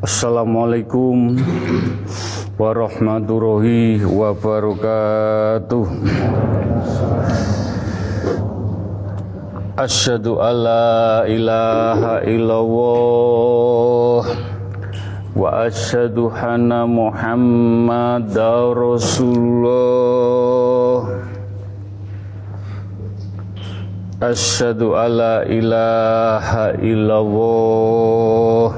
Assalamualaikum warahmatullahi wabarakatuh. Asyhadu alla ilaha illallah wa asyhadu anna muhammadar rasulullah Asyhadu alla ilaha illallah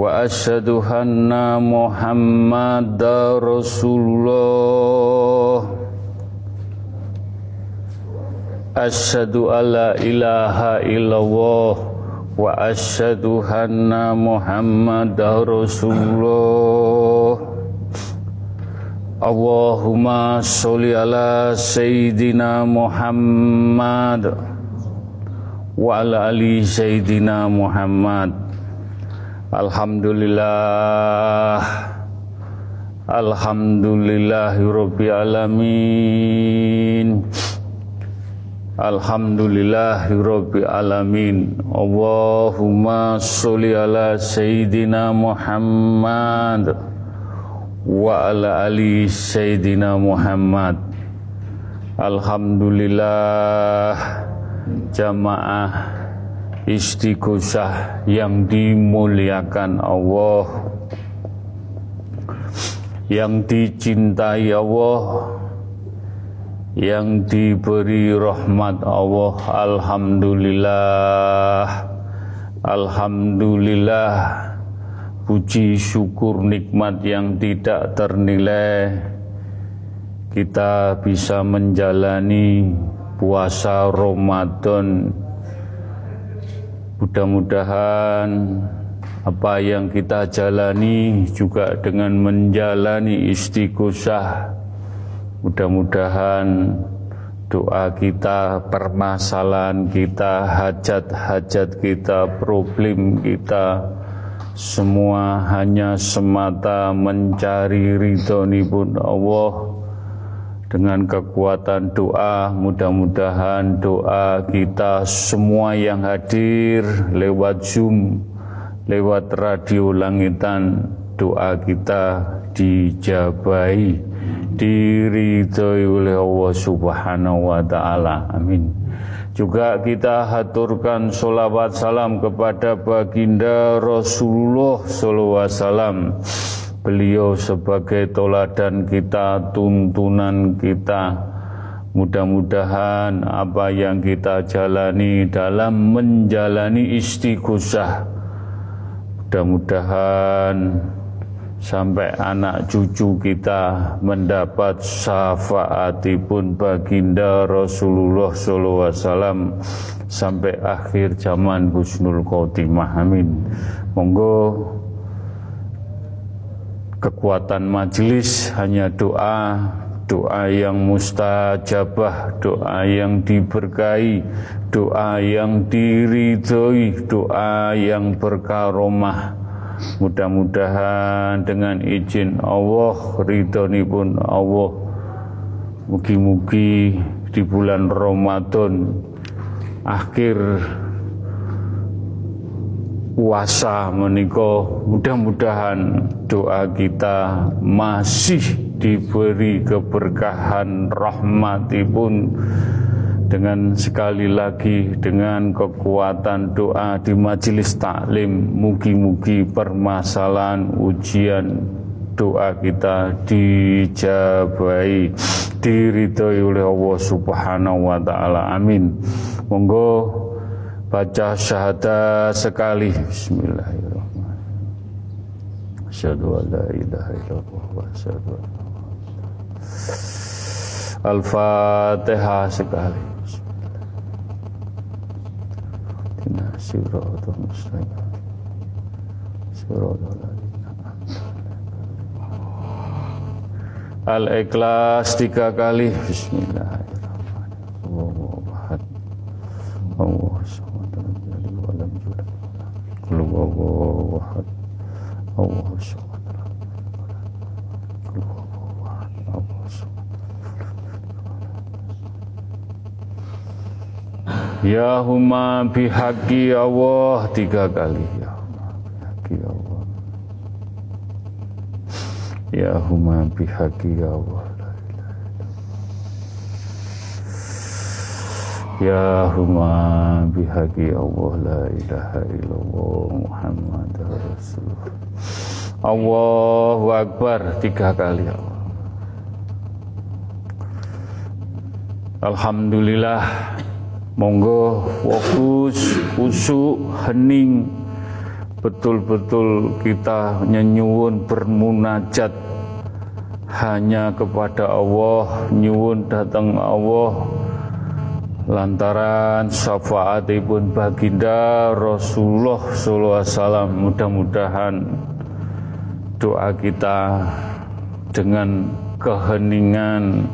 wa asyhadu anna muhammadar rasulullah asyhadu alla wa asyhadu anna muhammadar rasulullah Allahumma sholli ala sayyidina Muhammad wa ala ali sayyidina Muhammad Alhamdulillah Alhamdulillahirabbil alamin Alhamdulillahirabbil alamin. Allahumma sholli ala sayyidina Muhammad wa ala ali sayyidina Muhammad. Alhamdulillah jamaah istighosah yang dimuliakan Allah yang dicintai Allah yang diberi rahmat Allah Alhamdulillah. Alhamdulillah. Puji syukur nikmat yang tidak ternilai. Kita bisa menjalani puasa Ramadan. Mudah-mudahan apa yang kita jalani juga dengan menjalani istighosah. Mudah-mudahan doa kita, permasalahan kita, hajat-hajat kita, problem kita, semua hanya semata mencari ridho pun Allah. Dengan kekuatan doa mudah-mudahan doa kita semua yang hadir lewat Zoom lewat radio langitan doa kita dijabai diridhoi oleh Allah Subhanahu wa taala. Amin. Juga kita haturkan solawat salam kepada baginda Rasulullah sallallahu alaihi wasallam. Beliau sebagai toladan kita, tuntunan kita. Mudah-mudahan apa yang kita jalani dalam menjalani istighosah. Mudah-mudahan sampai anak cucu kita mendapat syafaatipun baginda Rasulullah SAW sampai akhir zaman husnul khotimah. Amin. Monggo. Kekuatan majelis hanya doa, doa yang mustajabah, doa yang diberkahi, doa yang diridhoi, doa yang berkaromah. Mudah-mudahan dengan izin Allah, ridhoni pun Allah, mugi-mugi di bulan Ramadan akhir puasa menikah mudah-mudahan doa kita masih diberi keberkahan rahmatipun dengan sekali lagi dengan kekuatan doa di majelis taklim mugi-mugi permasalahan ujian doa kita dijabai diridhoi oleh Allah Subhanahu wa taala. Amin. Monggo baca syahadat sekali. Bismillahirrahmanirrahim. Asyhadu an la ilaha illallah wa asyhadu anna Al-Fatihah sekali Bismillahirrahmanirrahim Al-Ikhlas tiga kali. Bismillahirrahmanirrahim. Allah Kul huwallahu ahad Allah SWT Ya huma bihaqi Allah. Tiga kali. Ya huma bihaqi Allah. Ya huma bihaqi Allah. Ya huma bihaqi Allah. La ilaha illallah Muhammad Rasulullah. Allahu Akbar. Tiga kali ya Allah. Alhamdulillah Monggo fokus, kusuk, hening. Betul-betul kita nyenyuwun bermunajat Hanya kepada Allah Nyuwun datang Allah. Lantaran syafaatipun baginda Rasulullah Sallallahu Alaihi Wasallam Mudah-mudahan doa kita dengan keheningan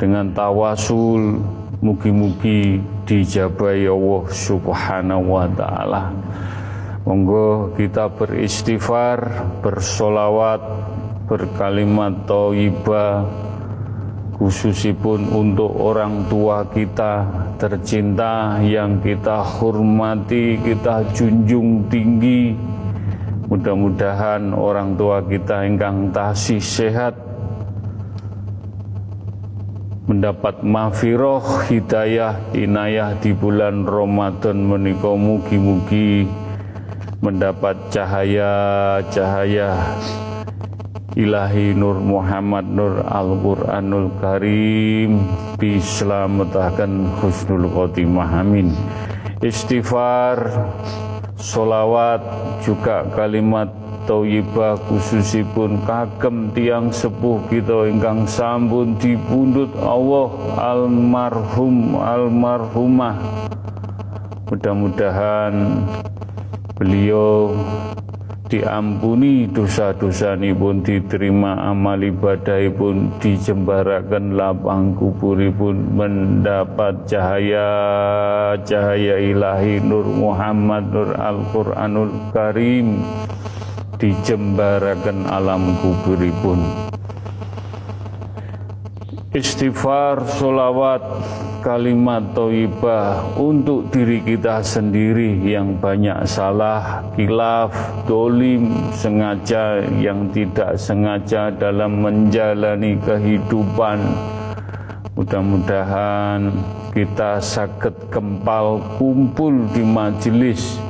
Dengan tawasul Mugi-mugi dijabai Allah Subhanahu wa taala. Monggo kita beristighfar, bersolawat, berkalimat thayyibah khususipun untuk orang tua kita tercinta yang kita hormati, kita junjung tinggi. Mudah-mudahan orang tua kita ingkang tasih sehat mendapat mafiroh hidayah inayah di bulan Ramadan menika mugi-mugi mendapat cahaya-cahaya ilahi Nur Muhammad Nur Al-Quranul Karim. Bislametaken husnul khotimah amin. Istighfar solawat juga kalimat thayyibah khususipun kagem tiang sepuh kita ingkang sampun dipundhut Allah almarhum almarhumah. Mudah-mudahan beliau diampuni dosa-dosa pun diterima amal ibadah pun dijembarakan lapang pun mendapat cahaya cahaya ilahi Nur Muhammad Nur Al-Quranul Karim dijembarakan alam kuburipun istighfar solawat kalimat toibah untuk diri kita sendiri yang banyak salah, kilaf, dolim, sengaja yang tidak sengaja dalam menjalani kehidupan. Mudah-mudahan kita sakit kempal kumpul di majelis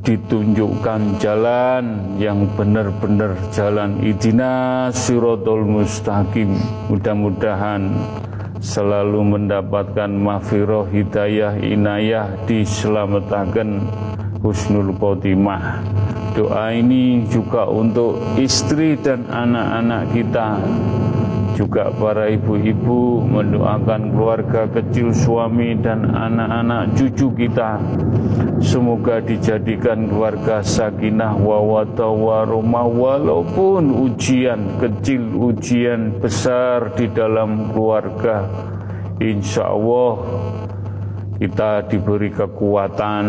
ditunjukkan jalan yang benar-benar jalan. Idina sirotol mustaqim. Mudah-mudahan selalu mendapatkan mafiroh hidayah inayah diselamatkan. Husnul khotimah. Doa ini juga untuk istri dan anak-anak kita juga para ibu-ibu mendoakan keluarga kecil suami dan anak-anak cucu kita. Semoga dijadikan keluarga sakinah wawata warumah walaupun ujian kecil ujian besar di dalam keluarga. Insya Allah kita diberi kekuatan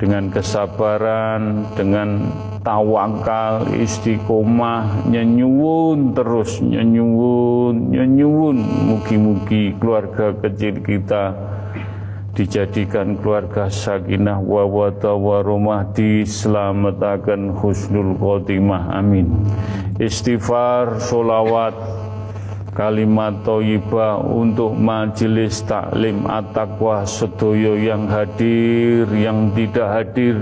dengan kesabaran dengan tawakal, istiqomah, nyenyuwun terus, nyenyuwun, nyenyuwun. Mugi-mugi keluarga kecil kita dijadikan keluarga sakinah wa wata wa rumah diselamatkan husnul khotimah amin istighfar solawat kalimat toibah untuk majelis taklim at-taqwa sedoyo yang hadir yang tidak hadir.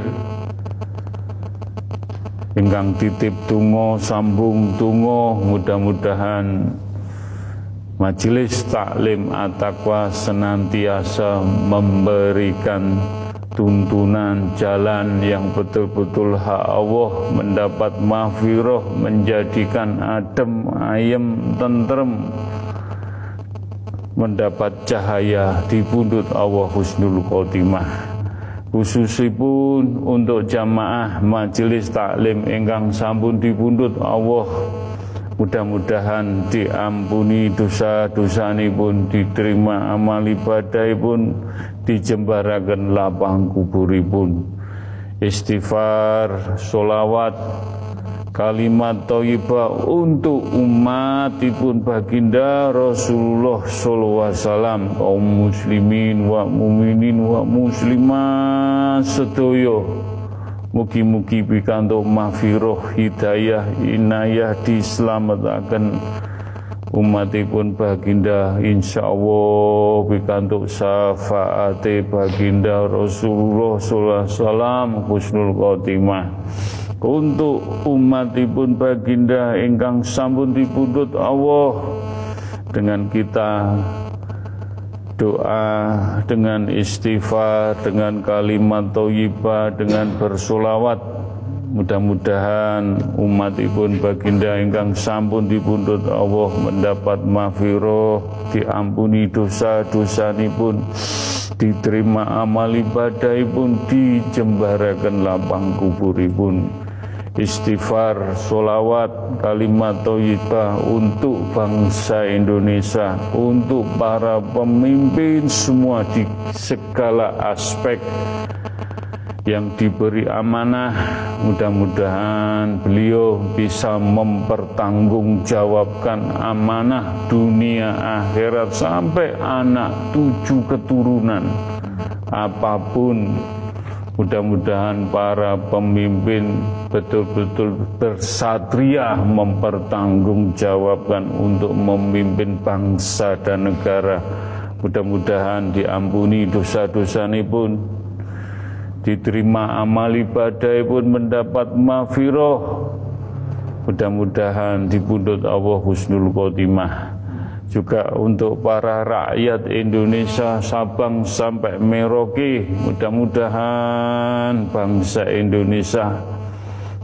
Ingkang titip tungo sambung tungo mudah-mudahan majelis taklim atakwa senantiasa memberikan tuntunan jalan yang betul-betul hak Allah mendapat mahfirah menjadikan adem ayem tentrem mendapat cahaya di pundut Allah husnul khotimah. Khususipun untuk jamaah majelis taklim ingkang sampun dipundhut Allah mudah-mudahan diampuni dosa-dosa pun diterima amal ibadah pun dijembarakan lapang kuburipun. Istighfar solawat kalimat thayyibah untuk umatipun baginda Rasulullah sallallahu alaihi wasallam kaum muslimin wa muminin wa muslimat sedaya Mugi-mugi pikantuk mahfirah hidayah inayah diselamatkan umatipun baginda. Insyaallah pikantuk syafaate baginda Rasulullah sallallahu alaihi wasallam husnul khotimah. Untuk umatipun baginda ingkang sampun dipundhut Allah dengan kita doa dengan istighfar dengan kalimat thayyibah dengan bersolawat. Mudah-mudahan umatipun baginda ingkang sampun dipundhut Allah mendapat mahfirah diampuni dosa-dosa pun diterima amal ibadah pun dijembarakan lapang kuburipun istighfar, solawat, kalimat thayyibah untuk bangsa Indonesia, untuk para pemimpin semua di segala aspek yang diberi amanah. Mudah-mudahan beliau bisa mempertanggungjawabkan amanah dunia akhirat sampai anak tujuh keturunan. Apa pun Mudah-mudahan para pemimpin betul-betul bersatria mempertanggungjawabkan untuk memimpin bangsa dan negara. Mudah-mudahan diampuni dosa-dosa ini pun diterima amal ibadah pun mendapat mafiroh. Mudah-mudahan dipundut Allah husnul khotimah juga untuk para rakyat Indonesia Sabang sampai Merauke. Mudah-mudahan bangsa Indonesia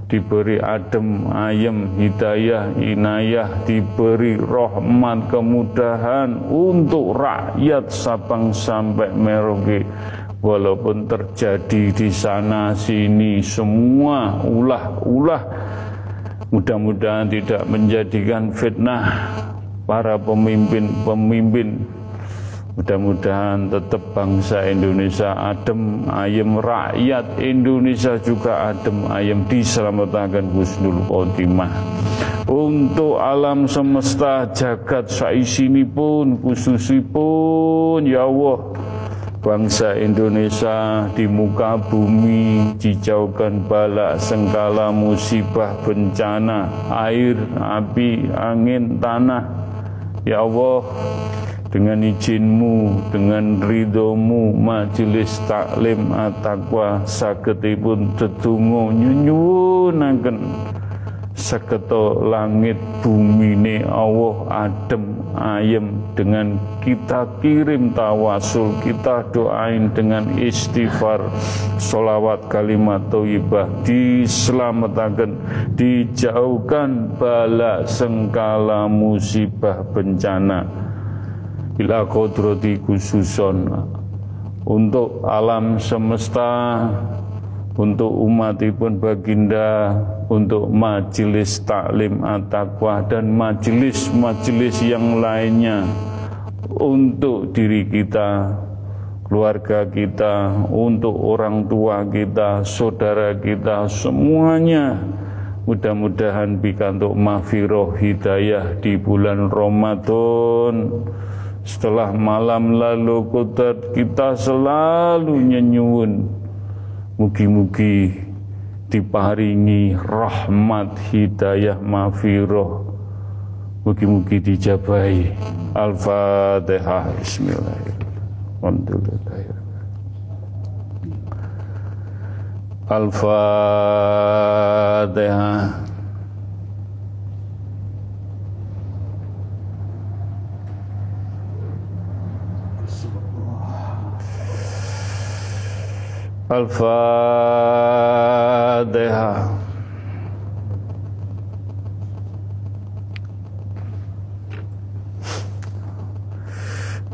diberi adem ayem hidayah inayah diberi rahmat kemudahan untuk rakyat Sabang sampai Merauke. Walaupun terjadi di sana sini semua ulah-ulah. Mudah-mudahan tidak menjadikan fitnah para pemimpin-pemimpin Mudah-mudahan tetap bangsa Indonesia adem ayem, rakyat Indonesia juga adem ayem diselamatkan husnul khotimah. Untuk alam semesta jagat saisini pun khususipun ya Allah bangsa Indonesia di muka bumi dijauhkan balak sengkala musibah bencana air api angin tanah Ya Allah dengan izinmu, dengan ridhomu majelis taklim at-taqwa sagedipun tetunggu nyunyunaken seketo langit bumi ne Allah adem ayem dengan kita kirim tawasul kita doain dengan istighfar solawat kalimat thayyibah diselamatkan dijauhkan bala sengkala musibah bencana. Ila kodrati khususon untuk alam semesta untuk umatipun baginda untuk majelis taklim at-taqwa dan majelis-majelis yang lainnya untuk diri kita keluarga kita untuk orang tua kita saudara kita semuanya. Mudah-mudahan bikantuk mafiroh hidayah di bulan Ramadan. Setelah malam lalu kita selalu nyenyuun Mugi-mugi diparingi rahmat hidayah mafiroh. Mugi-mugi dijabai Al-Fatihah. Bismillahirrahmanirrahim. Al-Fatihah. Al-Fatihah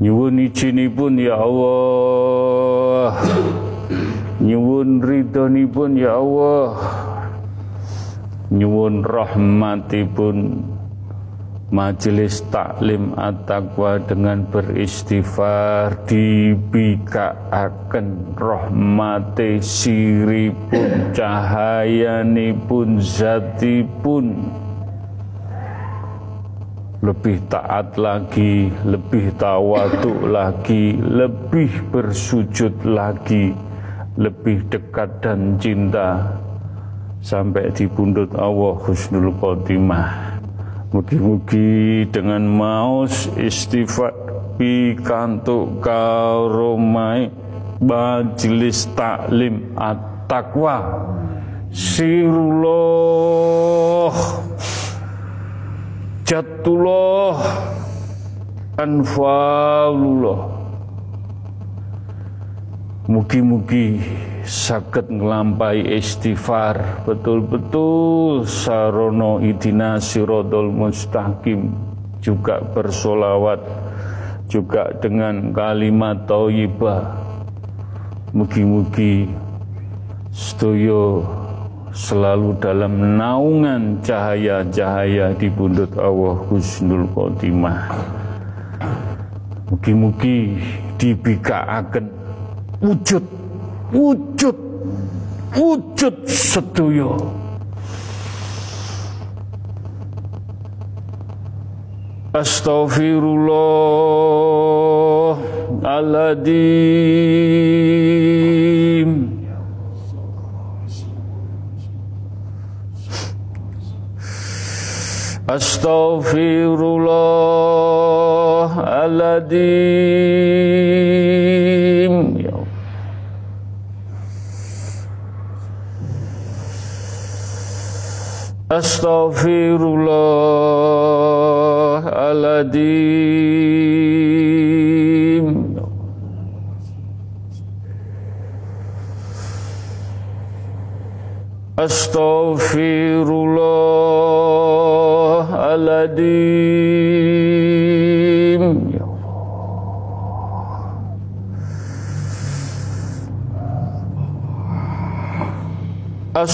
Nyuwun pun ya Allah. Nyuwun ridhonipun ya Allah. Nyuwun rahmatipun majelis taklim at-taqwa dengan beristighfar dibikaaken rahmate siripun cahayanipun zatipun lebih taat lagi, lebih tawaduk lagi, lebih bersujud lagi, lebih dekat dan cinta sampai di pundut Allah husnul khotimah. Mugi-mugi dengan maus istighfar pikantuk karomai majelis taklim at-taqwa. Sirullah jatullah anfalullah mugi-mugi sakit ngelampai istighfar. Betul-betul sarono idina sirodol mustaqim. Juga bersolawat. Juga dengan kalimat tauyibah mugi-mugi setuyo selalu dalam naungan cahaya-cahaya di bundut Allah Husnul Khotimah. Mugi-mugi dibikaaken wujud. Wujud. Wujud setuyo Astaghfirullahaladzim Astaghfirullahaladzim Astaghfirullahaladzim Astaghfirullahaladzim Ya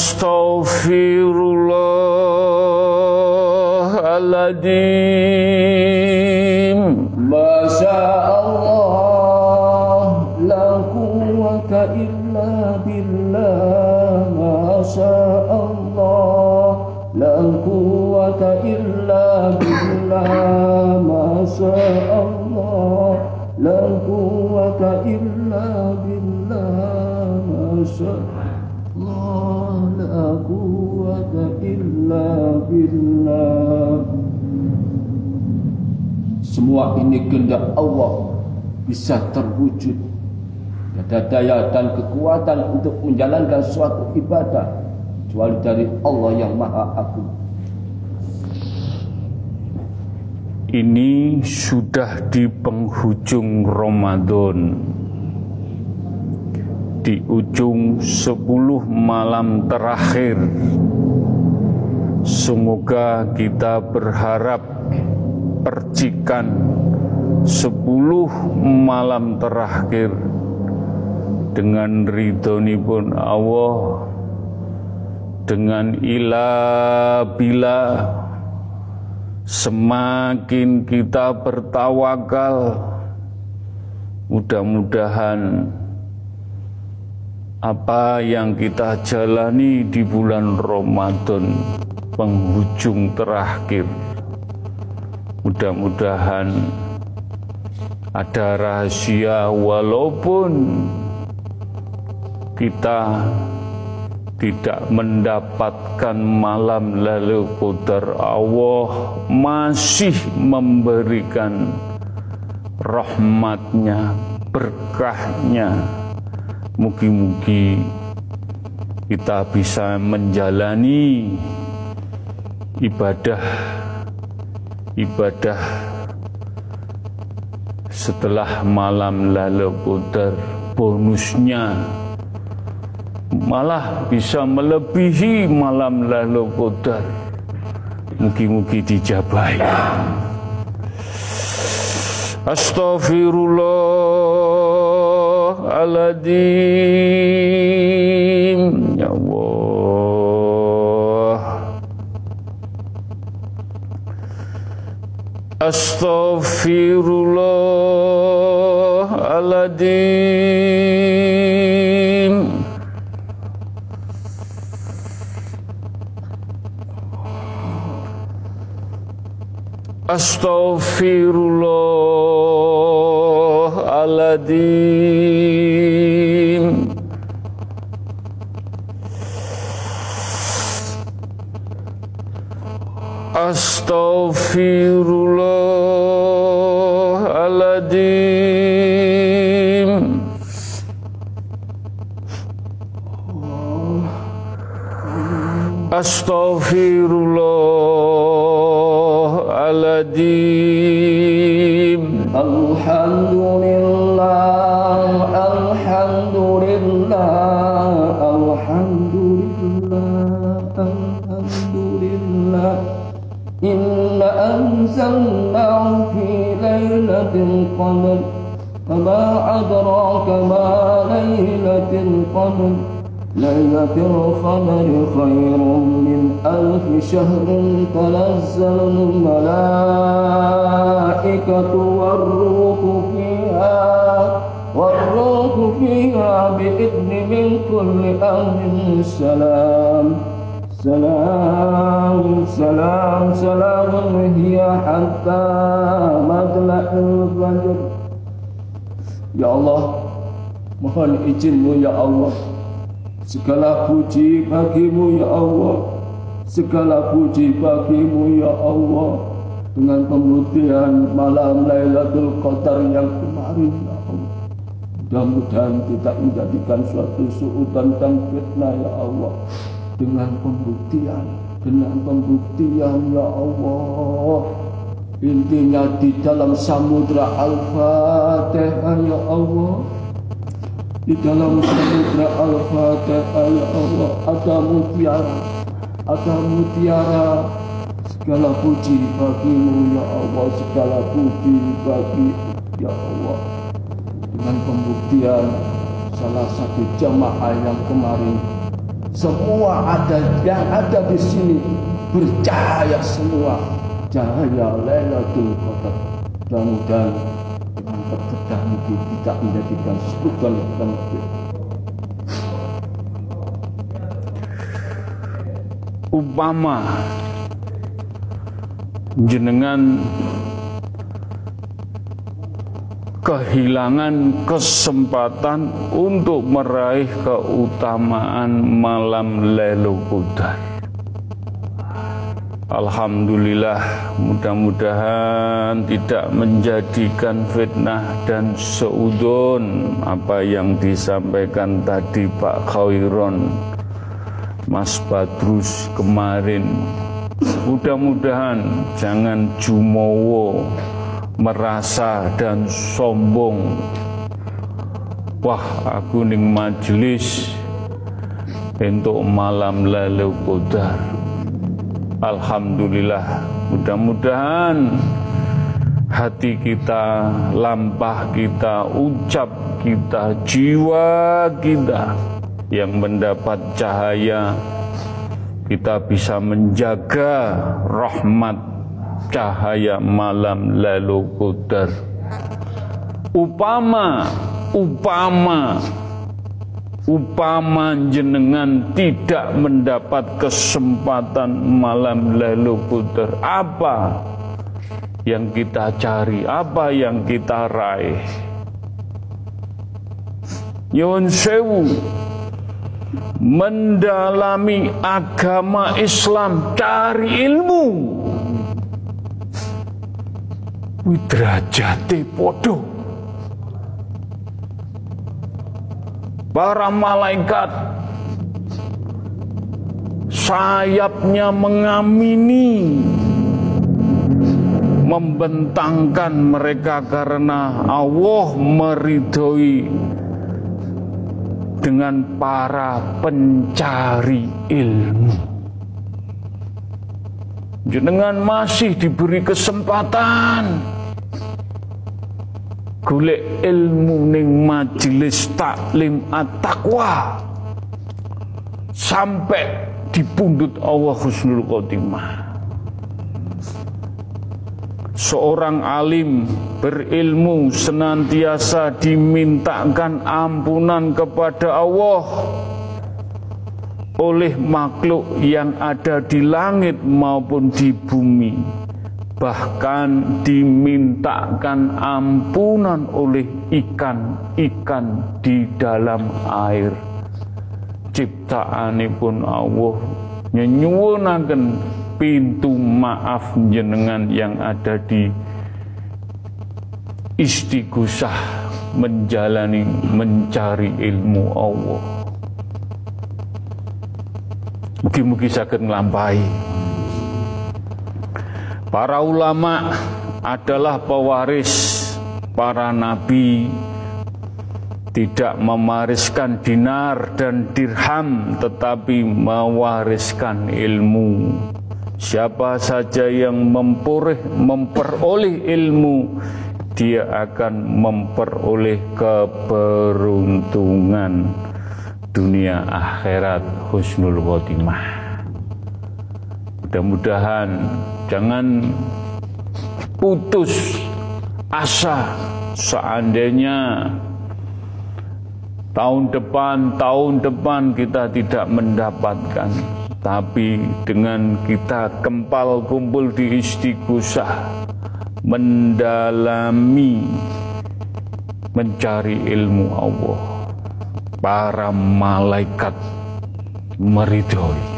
Astaghfirullahaladzim Masya Allah La quwwata illa billah Masya Allah La quwwata illa billah Masya Allah La quwwata illa billah Masya Allah La quwwata illa billah semua ini kehendak Allah bisa terwujud. Ada daya dan kekuatan untuk menjalankan suatu ibadah kecuali dari Allah yang Maha Agung. Ini sudah di penghujung Ramadan Di ujung 10 malam terakhir Semoga kita berharap percikan 10 malam terakhir dengan ridhonipun Allah dengan ilah bila semakin kita bertawakal mudah-mudahan apa yang kita jalani di bulan Ramadan penghujung terakhir mudah-mudahan ada rahasia walaupun kita tidak mendapatkan malam lalu qadar Allah masih memberikan rahmatnya berkahnya. Mugi-mugi kita bisa menjalani ibadah ibadah setelah malam lalu qadar bonusnya malah bisa melebihi malam lalu qadar mugi-mugi dijabahi Astaghfirullahaladzim Astaghfirullahaladzim Astaghfirullahaladzim Astaghfirullahaladzim. Astaghfirullahaladzim Inna anzalnahu fi lailatul qadr. وما أدراك ما ليلة القدر ليلة القدر خير من ألف شهر تنزل الملائكة والروح فيها والروح فيها بإذن من كل أمر سلام سلام سلام سلام هي حتى مطلع الفجر Ya Allah, mohon izinmu ya Allah. Segala puji bagimu ya Allah. Segala puji bagimu ya Allah. Dengan pembuktian malam Lailatul Qadar yang kemarin ya Allah. Mudah-mudahan tidak menjadikan suatu suutan dan fitnah ya Allah. Dengan pembuktian, dengan pembuktian ya Allah. Intinya di dalam samudra Al-Fatihah ya Allah. Di dalam samudra Al-Fatihah ya Allah Ada mutiara Ada mutiara. Segala puji bagimu ya Allah Segala puji bagi ya Allah. Dengan pembuktian Salah satu jamaah yang kemarin Semua ada yang ada di sini. Bercahaya semua. Cahaya Lailatul Qadar. Mudah-mudahan dengan berkedah mungkin tidak menjadikan sekutan dan Upama jenengan kehilangan kesempatan untuk meraih keutamaan malam Qadar. Alhamdulillah mudah-mudahan tidak menjadikan fitnah dan seudon apa yang disampaikan tadi Pak Khairon Mas Badrus kemarin mudah-mudahan jangan jumowo merasa dan sombong. Wah aku ning majelis untuk malam lalu qadar. Alhamdulillah mudah-mudahan hati kita, lampah kita, ucap kita, jiwa kita yang mendapat cahaya kita bisa menjaga rahmat cahaya malam lalu qadar upama upama upama jenengan tidak mendapat kesempatan malam lalu puter apa yang kita cari? Apa yang kita raih? Nyuwun sewu. Mendalami agama Islam cari ilmu widrajate podo para malaikat sayapnya mengamini membentangkan mereka karena Allah meridhoi dengan para pencari ilmu. Jenengan masih diberi kesempatan golek ilmu ning majelis taklim at-taqwa. Sampai dipundut Allah husnul khotimah. Seorang alim berilmu senantiasa dimintakan ampunan kepada Allah oleh makhluk yang ada di langit maupun di bumi bahkan dimintakan ampunan oleh ikan-ikan di dalam air ciptaanipun Allah nyenyuwunaken pintu maaf jenengan yang ada di istighosah menjalani mencari ilmu Allah. Mugi-mugi sakit ngelampai. Para ulama adalah pewaris para nabi tidak mewariskan dinar dan dirham tetapi mewariskan ilmu Siapa saja yang memperoleh, memperoleh ilmu, dia akan memperoleh keberuntungan dunia akhirat husnul khotimah. Mudah-mudahan jangan putus asa seandainya tahun depan, tahun depan kita tidak mendapatkan. Tapi dengan kita kempal kumpul di istighosah mendalami mencari ilmu Allah para malaikat meridhoi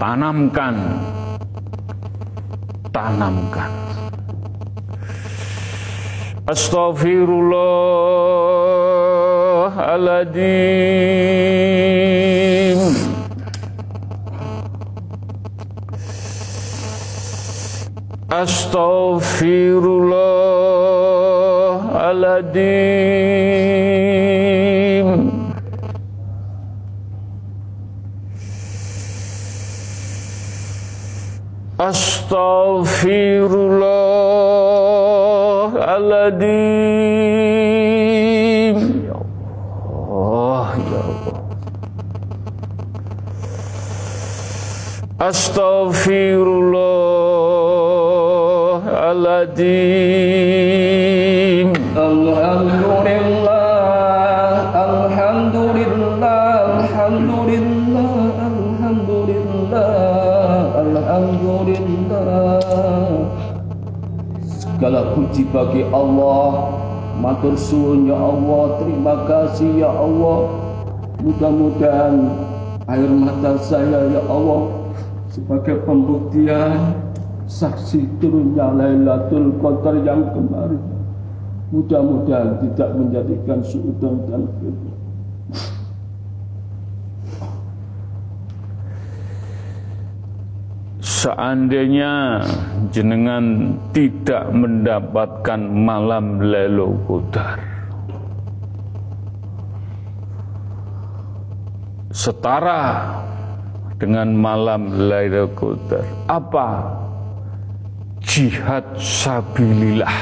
tanamkan. Tanamkan. Astaghfirullahaladzim. Astaghfirullahaladzim Astaghfirullahaladzim Ya Allah Ya Allah. Astaghfirullahaladzim Segala puji bagi Allah, matur suwun ya Allah, terima kasih ya Allah. Mudah-mudahan air mata saya ya Allah sebagai pembuktian saksi turunnya Lailatul Qadar yang kemarin. Mudah-mudahan tidak menjadikan suudon dan fitnah. Seandainya jenengan tidak mendapatkan malam Lailatul Qadar. Setara dengan malam Lailatul Qadar. Apa? Jihad sabilillah.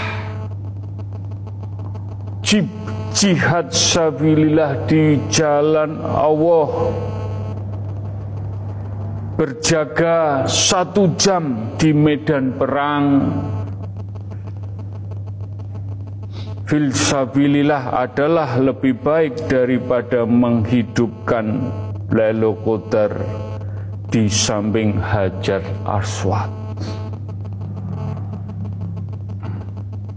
Jihad sabilillah di jalan Allah berjaga satu jam di medan perang Filsabilillah adalah lebih baik daripada menghidupkan Qadar di samping Hajar Aswad.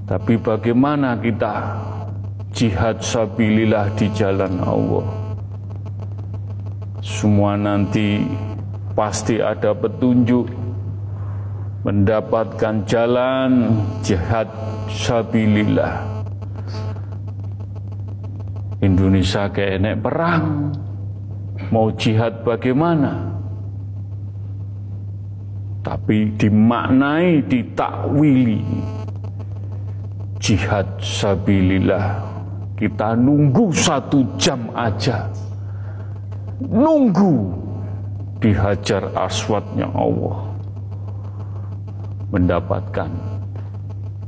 Tapi bagaimana kita jihad sabilillah di jalan Allah? Semua nanti pasti ada petunjuk mendapatkan jalan jihad sabilillah. Indonesia kayak enek perang, mau jihad bagaimana? Tapi dimaknai, ditakwili jihad sabilillah. Kita nunggu satu jam aja, nunggu dihajar aswadnya Allah mendapatkan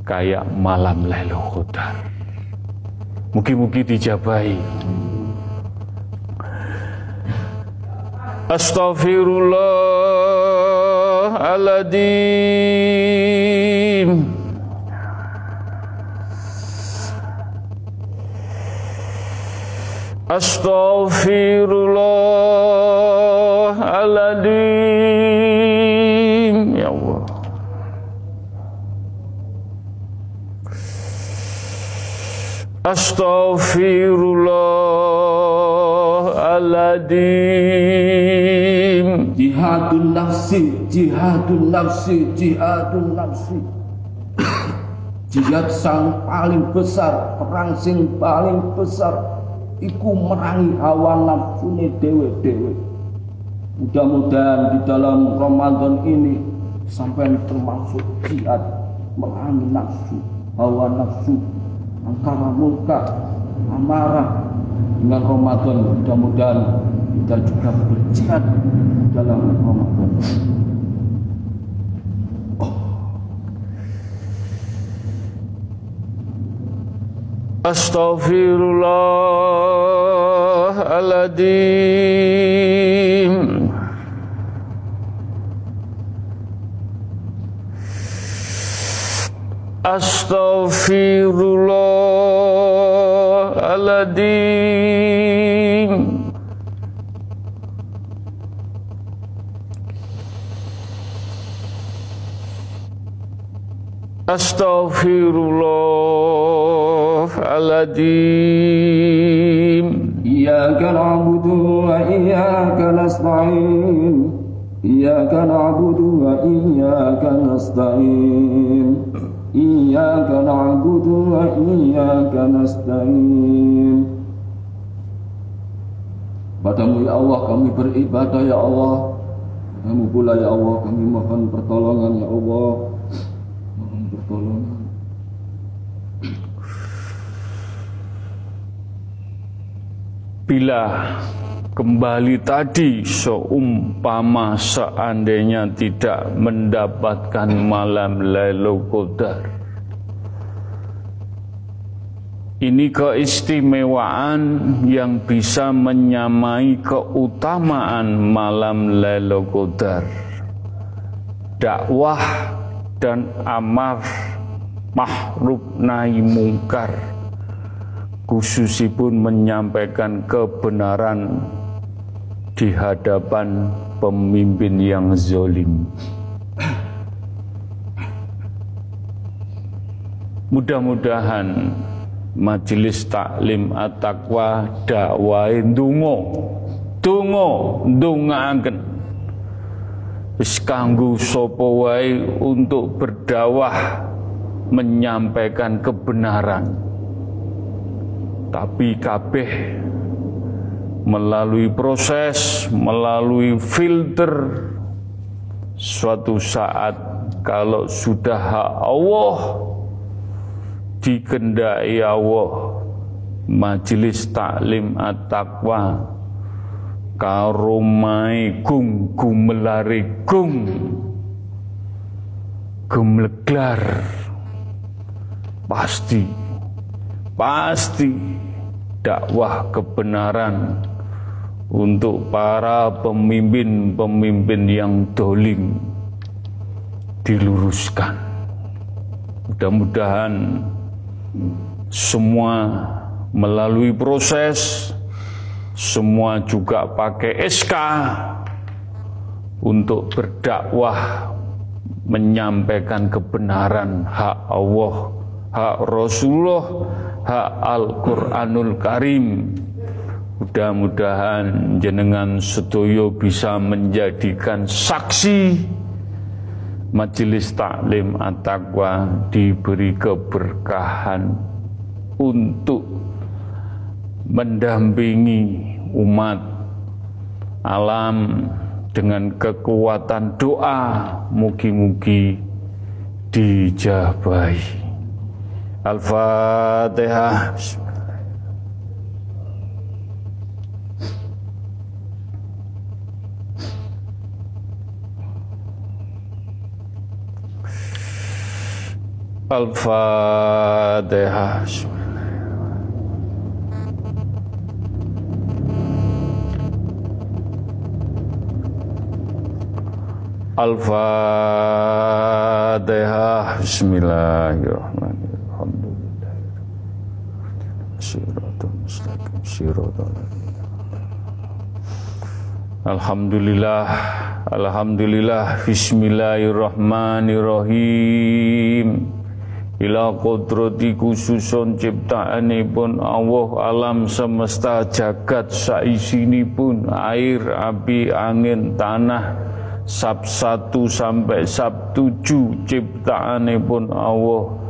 kayak malam Lailatul Qadar. Mugi-mugi dijabahi. Astaghfirullahaladzim Astaghfirullahaladzim Ya Allah Astaghfirullahaladzim Jihadun nafsi, jihadun nafsi, jihadun nafsi. Jihad sang paling besar, perang sing paling besar iku merangi hawa nafsune dewe-dewe. Mudah-mudahan di dalam Ramadan ini sampai termasuk jihad merangi nafsu, hawa nafsu, angkara murka, amarah dengan Ramadan mudah-mudahan kita juga berjihad dalam Ramadan. Astaghfirullahaladzim Astaghfirullahaladzim Astaghfirullahaladzim إياك نعبد وإياك نستعين إياك نعبد وإياك نستعين إياك نعبد وإياك نستعين Padamu ya Allah kami beribadah ya Allah Kamu pula ya Allah kami mohon pertolongan ya Allah Mohon pertolongan Bila kembali tadi seumpama seandainya tidak mendapatkan malam Lailatul Qadar. Ini keistimewaan yang bisa menyamai keutamaan malam Lailatul Qadar. Dakwah dan amar mahruf nahi mungkar khususipun menyampaikan kebenaran di hadapan pemimpin yang zolim. Mudah-mudahan majelis taklim at-taqwa dakwai dungo dungo ndongaaken. Wis kanggo sapa untuk berdakwah menyampaikan kebenaran. Tapi kabeh melalui proses, melalui filter suatu saat kalau sudah hak Allah dikendai Allah. Majelis taklim at-taqwa. Karomai gung gumelare gung. Gumleglar pasti pasti dakwah kebenaran untuk para pemimpin-pemimpin yang dolim diluruskan. Mudah-mudahan semua melalui proses, semua juga pakai SK untuk berdakwah menyampaikan kebenaran hak Allah, hak Rasulullah, hak Al-Quranul Karim. Mudah-mudahan jenengan sedoyo bisa menjadikan saksi Majelis Taklim At-Taqwa diberi keberkahan untuk mendampingi umat alam dengan kekuatan doa mugi-mugi dijabahi. Al-Fatihah. Al-Fatihah. Al-Fatihah Bismillahirrahmanirrahim. Alhamdulillah Alhamdulillah. Bismillahirrahmanirrahim Ila kodrati khususun ciptaanipun Allah alam semesta jagat pun air, api, angin, tanah sab 1 sampai sab 7 ciptaanipun Allah.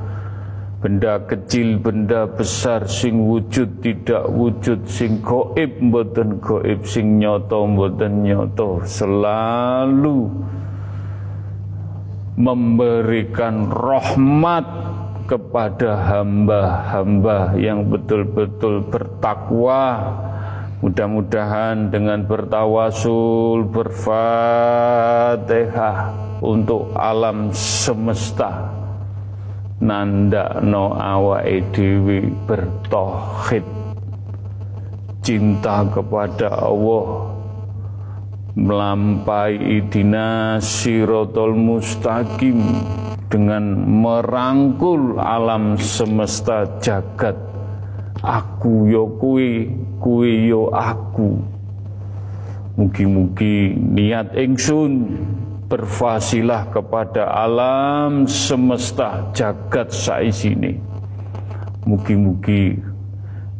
Benda kecil benda besar sing wujud tidak wujud sing goib mboten goib sing nyoto mboten nyoto selalu memberikan rahmat kepada hamba-hamba yang betul-betul bertakwa. Mudah-mudahan dengan bertawasul, berfatihah untuk alam semesta. Nanda no awa dewi bertohid cinta kepada Allah. Melampai idina sirotol mustaqim dengan merangkul alam semesta jagat. Aku yo kue kue yo aku. Mugi-mugi niat ingsun berfasilah kepada alam semesta jagat saisini mugi-mugi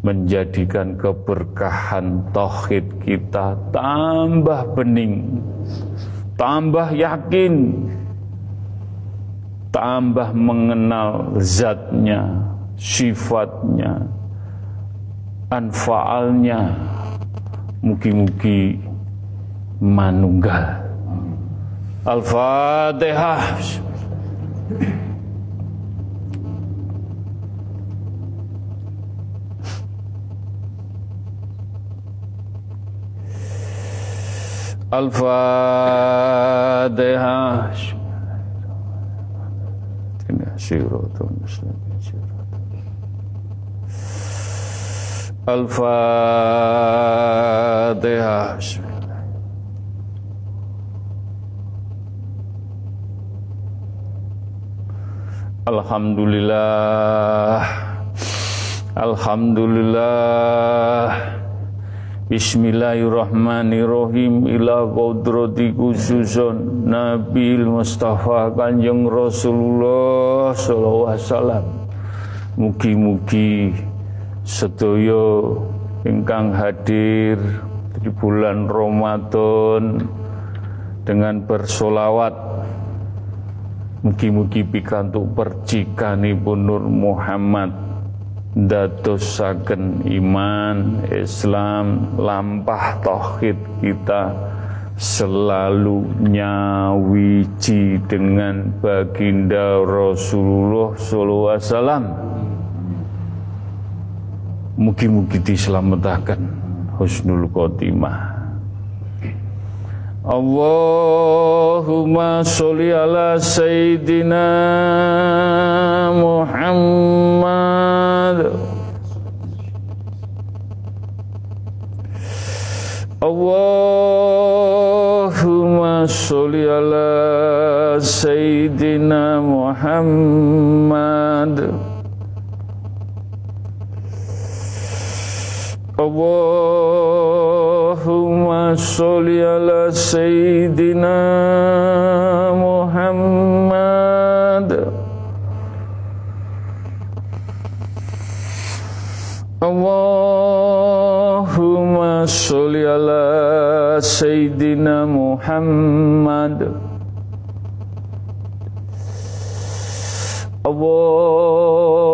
menjadikan keberkahan tauhid kita tambah bening tambah yakin tambah mengenal zatnya sifatnya anfaalnya mugi-mugi manunggal. Al-Fatihah. Al-Fatihah Siratul Muslim Al-Fatihah Alhamdulillah. Alhamdulillah Bismillahirrahmanirrahim. Ila qudrati khususun Nabi Mustafa Kanjeng Rasulullah Sallallahu Alaihi Wasallam. Mugi-mugi sedaya ingkang hadir di bulan Ramadan dengan bersolawat. Mugi-mugi pikantuk percikanipun Nur Muhammad dadosaken iman Islam lampah tauhid kita selalu nyawiji dengan baginda Rasulullah sallallahu alaihi wasallam Mugi-mugi diselamatkan husnul khotimah. Allahumma sholli ala sayyidina Muhammad. Allahumma sholli ala sayyidina Muhammad Allahumma sholli ala sayyidina Muhammad. Allahumma sholli ala sayyidina Muhammad. Allahumma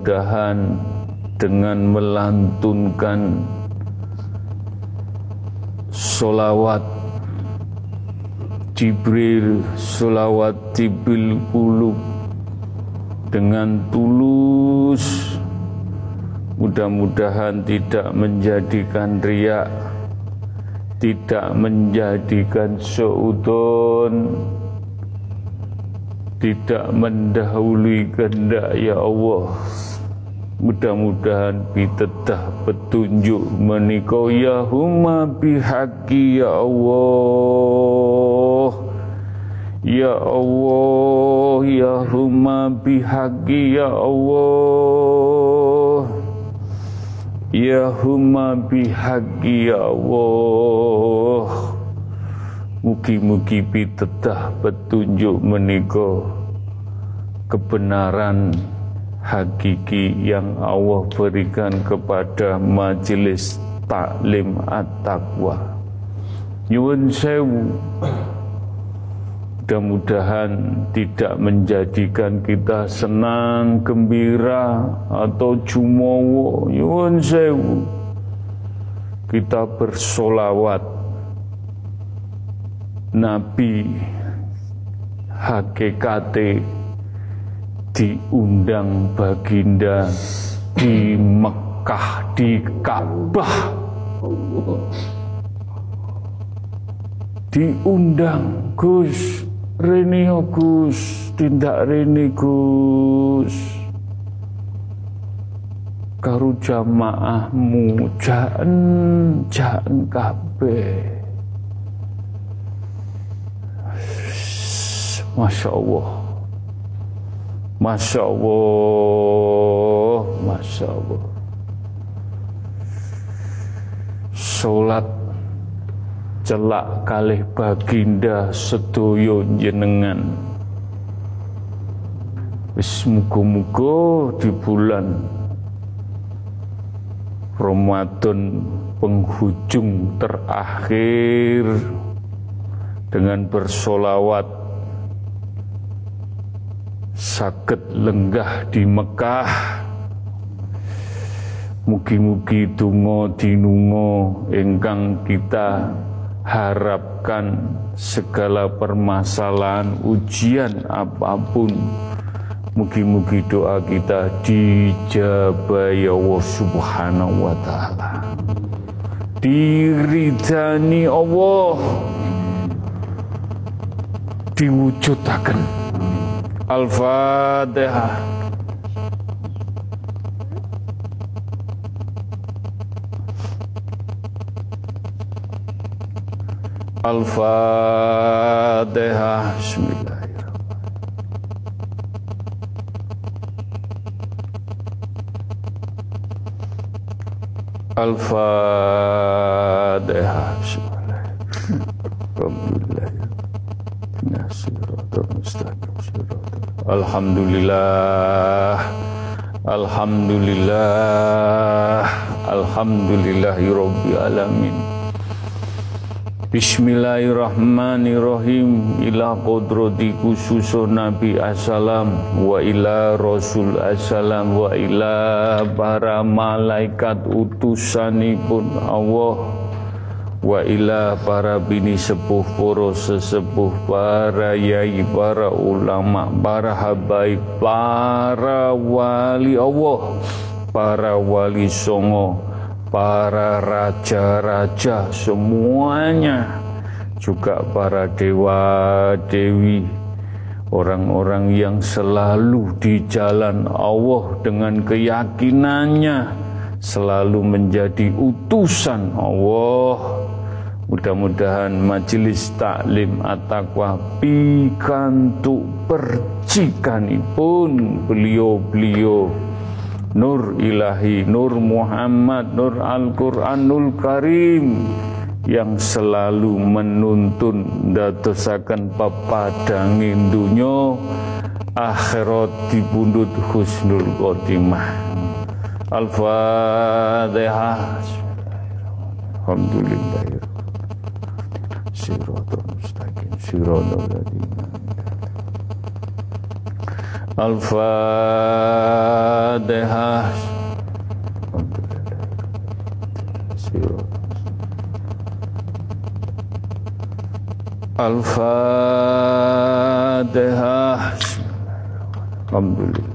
mudah-mudahan dengan melantunkan solawat Jibril solawat Jibril kulub dengan tulus. Mudah-mudahan tidak menjadikan riak tidak menjadikan seudon tidak mendahului kehendak ya Allah mudah-mudahan bitedah petunjuk menikah ya huma bihaqi ya Allah. Ya Allah ya huma bihaqi ya Allah. Ya huma bihaqi ya Allah. Mugi-mugi pitedah petunjuk menika. Kebenaran hakiki yang Allah berikan kepada majelis taklim at-taqwa. Nyuwun sewu. Mudah-mudahan tidak menjadikan kita senang, gembira atau jumowo. Nyuwun sewu. Kita bersolawat Nabi hakikate diundang baginda di Mekah di Ka'bah. Diundang Gus Reni Gus tindak Reni Gus. Karu jamaahmu jan jan kabeh. Masya Allah Masya Allah. Masya Allah. Sholat celak kalih baginda sedoyo jenengan wis muga-muga di bulan Ramadan penghujung terakhir dengan bersolawat sakit lenggah di Mekah. Mugi-mugi tungo dinungo ingkang kita harapkan segala permasalahan ujian apa pun. Mugi-mugi doa kita dijabah ya Allah subhanahu wa ta'ala. Diridani Allah. Diwujudakan Al-Fatihah. Al-Fatihah. Bismillahirrahmanirrahim. Al-Fatihah. Alhamdulillah. Nasiratul mustaqim. Alhamdulillah. Alhamdulillah. Alhamdulillahi alamin. Bismillahirrahmanirrahim. Ila kodrati khususun Nabi Assalam Wa ila Rasul Assalam Wa ila para malaikat utusanipun Allah wa ila para bini sepuh poro sesepuh para yai para ulama para habaib para wali Allah para wali songo para raja-raja semuanya, juga para dewa-dewi, orang-orang yang selalu di jalan Allah dengan keyakinannya selalu menjadi utusan Allah. Mudah-mudahan majelis taklim at-taqwa pikantuk percikanipun beliau-beliau Nur Ilahi, Nur Muhammad, Nur Al-Quranul Karim yang selalu menuntun dadosaken pepadangin dunya akhirat dipundhut husnul khotimah. Al-Fatihah. Alhamdulillah. Siratul mustaqim, siratul ladzina Al-Fatihah. Al-Fatihah. Alhamdulillah.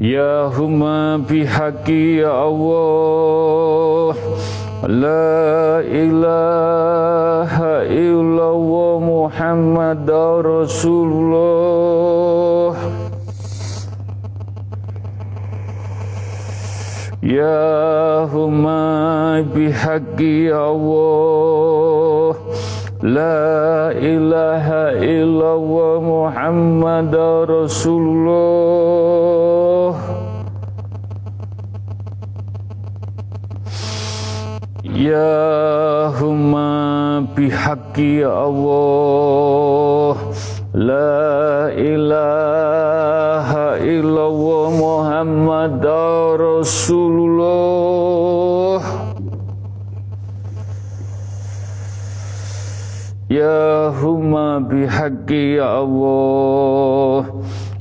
Ya huma bihaqi ya Allah La ilaha illallah Muhammad Rasulullah Ya huma bihaqi ya Allah La ilaha illallah Muhammad Rasulullah Ya huma bihaqi ya Allah La ilaha illallah Muhammad Rasulullah. Ya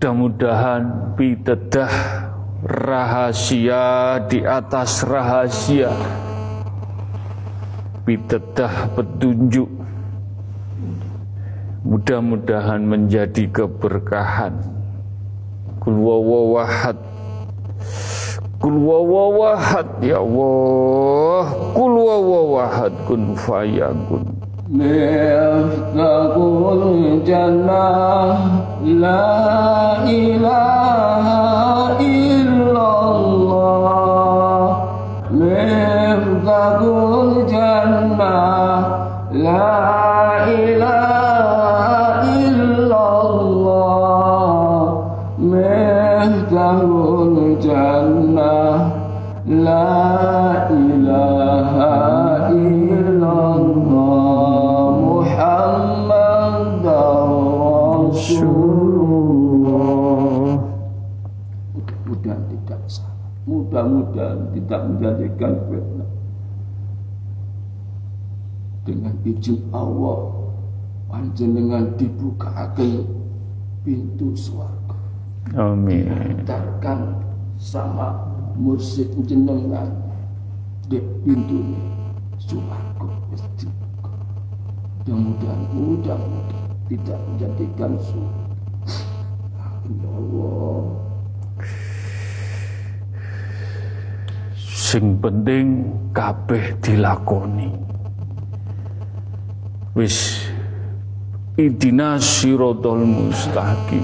Mudah-mudahan pitedah rahasia di atas rahasia. Pitedah petunjuk. Mudah-mudahan menjadi keberkahan. Kulwawawahad. Kulwawawahad ya Allah. Kulwawawahad kun fayakun. مفتاح الجنة لا إله إلا الله مفتاح الجنة لا إله إلا الله مفتاح الجنة لا إله Mudah-mudahan tidak salah. Mudah-mudahan tidak menjadikan fitnah. Dengan izin Allah, panjenengan dibukakan pintu surga. Amin. Diantarkan sama mursid jenengan di pintu surga. Mudah-mudahan, mudah-mudahan tidak menjadikan surga. Ya Allah. Sing penting kabeh dilakoni. Wis idina sirotol mustaqim.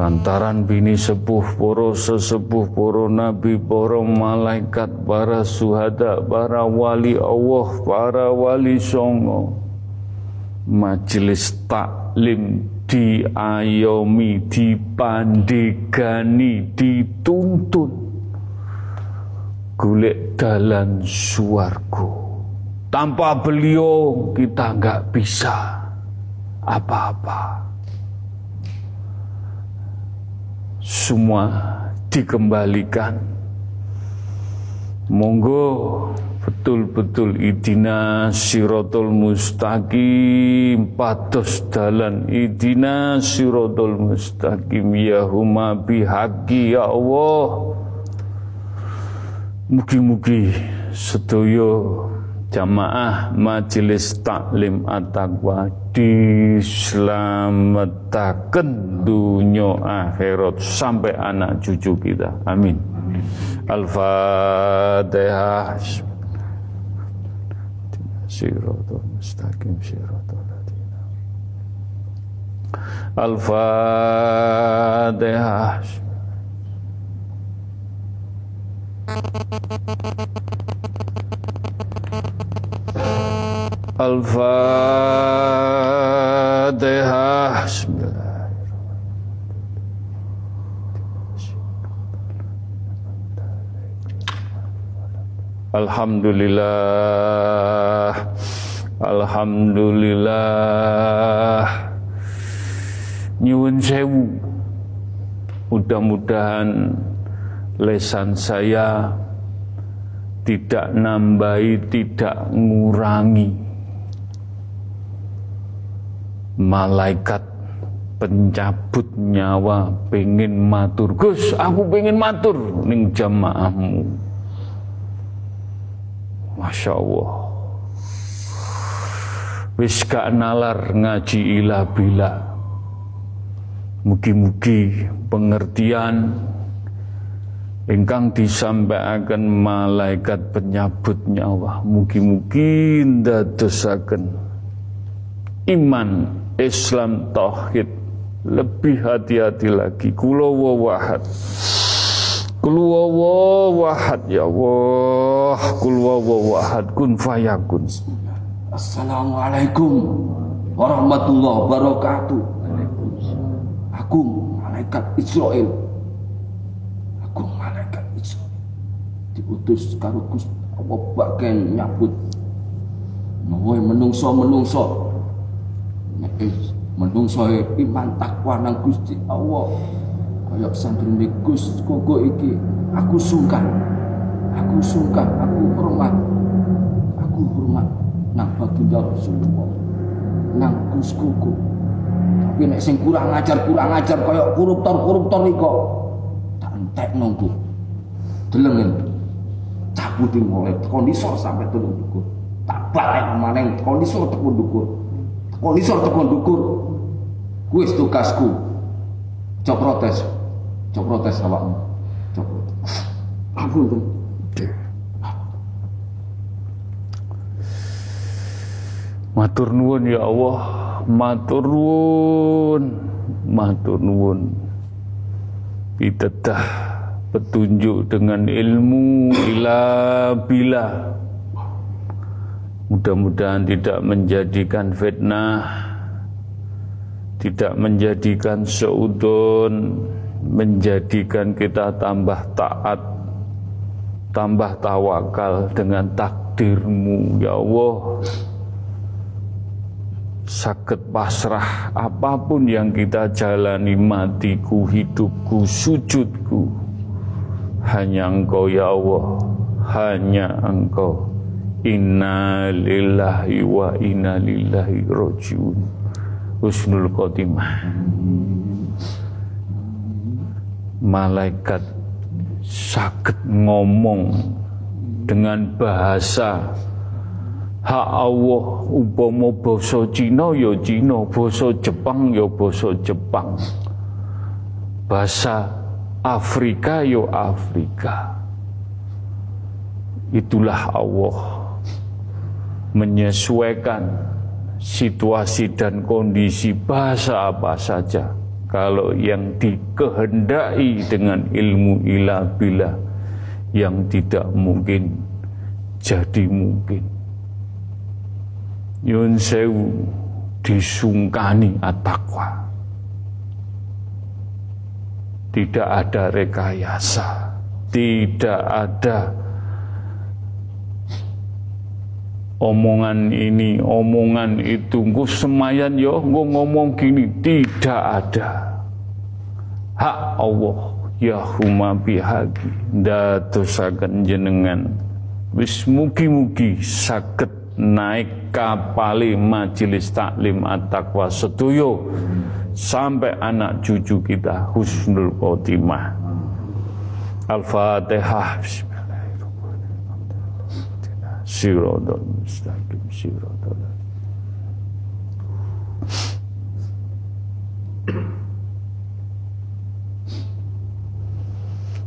Lantaran bini sepuh poro sesepuh poro nabi poro malaikat para suhada para wali Allah para wali songo majelis taklim diayomi, dipandegani, dituntun golek dalan suargo. Tanpa beliau kita nggak bisa. apa-apa. Semua dikembalikan. Monggo betul-betul idina sirotol mustaqim patos dalan idina sirotol mustaqim ya huma bihaqi ya Allah mugi-mugi sedoyo jamaah majelis taklim at-taqwa diselamatkan dunia akhirat sampai anak cucu kita. Amin. Al-Fatihah. Siratul mustaqim siratul Al-Fatihah Alhamdulillah. Alhamdulillah. Nyuwun sewu. Mudah-mudahan lesan saya tidak nambahi, tidak ngurangi. Malaikat pencabut nyawa pengen matur. Gus aku pengen matur ning jamaahmu. Masya Allah. Wis gak nalar ngaji ilah bila. Mugi-mugi pengertian ingkang disampaikan malaikat penyabut nyawa. Mugi-mugi ndadosaken iman Islam tauhid. Lebih hati-hati lagi. Kula wahad Kul wahad ya Allah. Kul wahad kun fayakun. Assalamualaikum warahmatullahi wabarakatuh. Agung malaikat Israel Agung malaikat Israel diutus karo Gusti Allah bagian nyabut. Woi menungso-menungso. Nek menungso iman takwa nang Gusti Allah. Kaya sandrine Gus Koko iki aku sungkan. Aku sungkan aku hormat. Aku hormat nang baginda Rasulullah nang Gus Koko. Tapi nek sing kurang ajar kurang ajar kaya koruptor-koruptor iko tak entek nunggu deleng cabutin mulai kondisor sampai turun dukur. Tak balik maneng kondisor tekun dukur. Kondisor tekun dukur. Kuis tugasku cok protes. Cok protes awakmu. Cok ampun tuh Matur nuwun ya Allah, matur nuwun, matur nuwun. Pitedah petunjuk dengan ilmu ila bila. Mudah-mudahan tidak menjadikan fitnah, tidak menjadikan seudon, menjadikan kita tambah taat, tambah tawakal dengan takdirmu ya Allah sakit pasrah apa pun yang kita jalani matiku hidupku sujudku hanya engkau ya Allah. Hanya engkau. Inna lillahi wa inna lillahi rojiun. Husnul khotimah. Malaikat sakit ngomong dengan bahasa hak Allah upama basa Cina ya Cina, basa Jepang ya basa Jepang. Bahasa Afrika ya Afrika. Itulah Allah menyesuaikan situasi dan kondisi bahasa apa saja kalau yang dikehendaki dengan ilmu ilah bila yang tidak mungkin jadi mungkin Yun sewu disungkani at-taqwa. Tidak ada rekayasa, tidak ada omongan ini, omongan itu, engko semayan yo, engko ngomong gini, tidak ada. Hak Allah. Ya huma bihaqi ndadosaken jenengan. Wis mugi-mugi saged naik kapali majelis taklim at-taqwa setuyo sampai anak cucu kita husnul khotimah. Al-Fatihah. Siratal mustaqim Siratal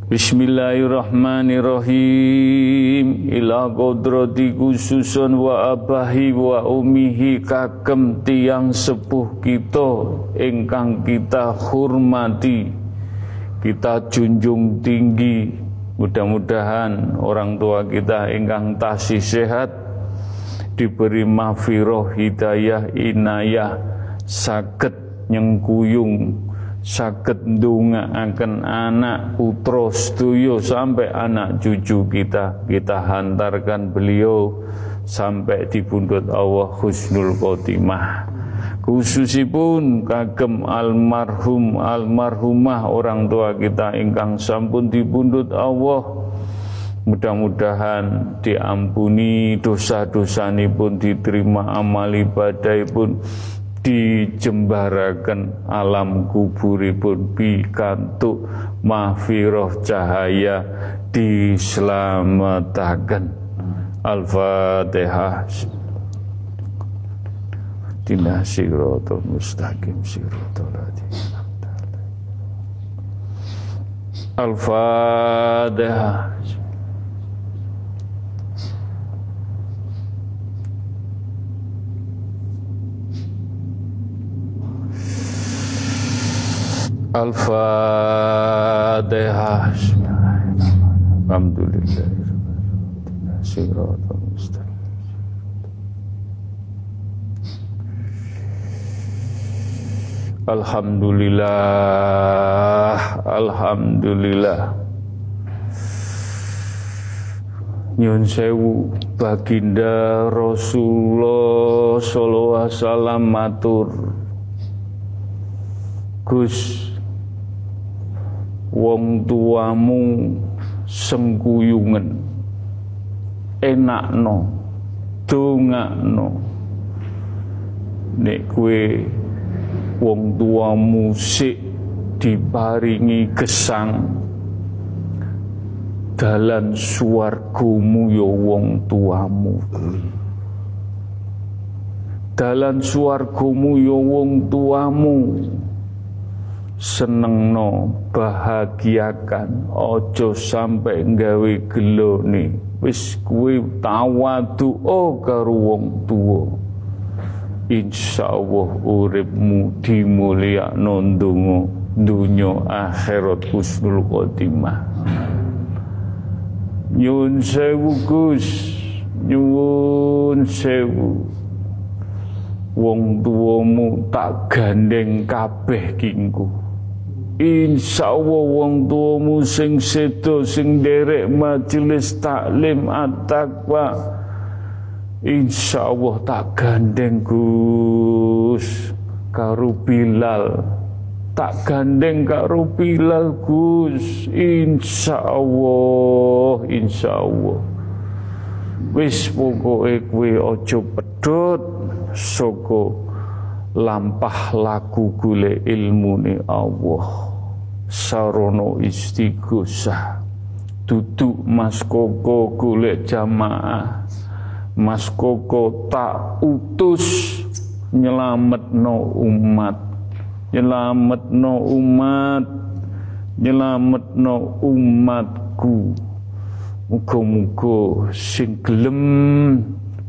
Bismillahirrahmanirrahim. Ila kodrati khususun wa abahi wa umihi kagem tiang sepuh kita Ingkang kita hormati Kita junjung tinggi. Mudah-mudahan orang tua kita ingkang tasih sehat Diberi mafiroh hidayah inayah Sakit nyengkuyung saged ndongaaken anak putra sedaya sampai anak cucu kita. Kita hantarkan beliau sampai di pundut Allah husnul khotimah. Khususipun kagem almarhum almarhumah orang tua kita ingkang sampun di pundut Allah. Mudah-mudahan diampuni dosa-dosa pun diterima amal ibadah pun dijembarakan alam kuburipun pikantuk mahfiroh cahaya diselamatkan Al-Fatihah. Tina siratul mustaqim siratul Al-Fatihah Al-Fatihah Alhamdulillah. Siratul mustaqim Alhamdulillah. Alhamdulillah. Nyun sewu baginda Rasulullah sallallahu alaihi wasallam matur. Gus wong tuamu sengkuyungen enakno. Dongakno. Nek kue wong tuamu sik diparingi gesang dalan suwargamu ya wong tuamu. Dalan suwargamu ya wong tuamu senengno bahagiakan. Ojo sampai nggawe gelone wis kuwi tawadu oh karo wong tuwa. Insyaallah uripmu dimulyakno ndonga dunya akhirat husnul khotimah. Nyun sewu Gus. Nyun sewu. Wong tuamu tak gandeng kabeh kingku Insya Allah wong tuamu sing sedo sing derek majelis taklim at-taqwa Insya Allah tak gandeng Gus. Karo Bilal. Tak gandeng karo Bilal Gus. Insya Allah Insya Allah. Wis pokoke kowe aja pedhot. Saka lampah laku gule ilmune Allah sarono istighosah duduk Mas Koko golek jamaah. Mas Koko tak utus nyelametno umat. Nyelametno umat nyelametno umatku. Muga-muga sing gelem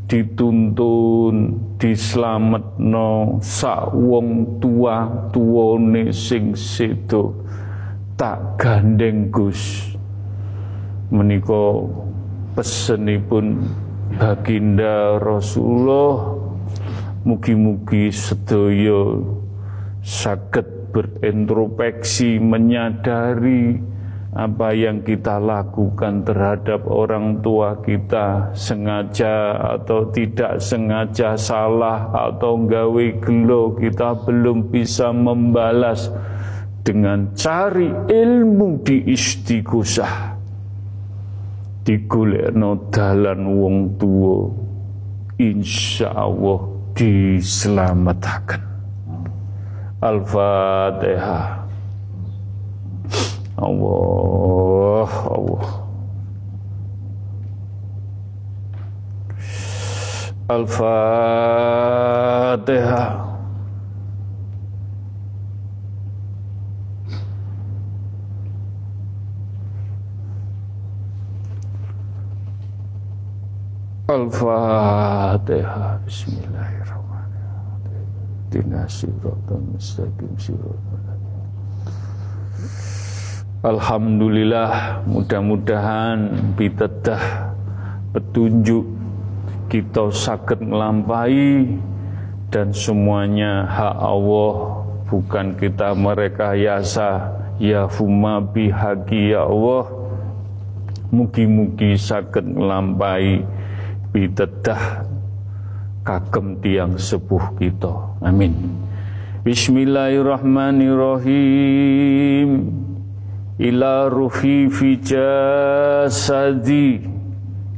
dituntun dislametno sak wong tua tuane sing sedo tak gandeng Gus. Menika pesenipun baginda Rasulullah mugi-mugi sedaya saged berintrospeksi menyadari apa yang kita lakukan terhadap orang tua kita sengaja atau tidak sengaja salah atau gawe gelo kita belum bisa membalas dengan cari ilmu di istighosah digolekno dalan wong tua insya Allah diselamatkan Al-Fatihah Allah Allah. Al-Fatihah Al-Fatihah Bismillahirrahmanirrahim. Alhamdulillah mudah-mudahan pitedah petunjuk kita sakit melampai dan semuanya hak Allah. Bukan kita mereka yasa ya fuma bihaqi ya Allah. Mugi-mugi sakit melampai pitedah kagem tiang sepuh kita. Amin. Bismillahirrahmanirrahim. Ila ruhi fi jasadi.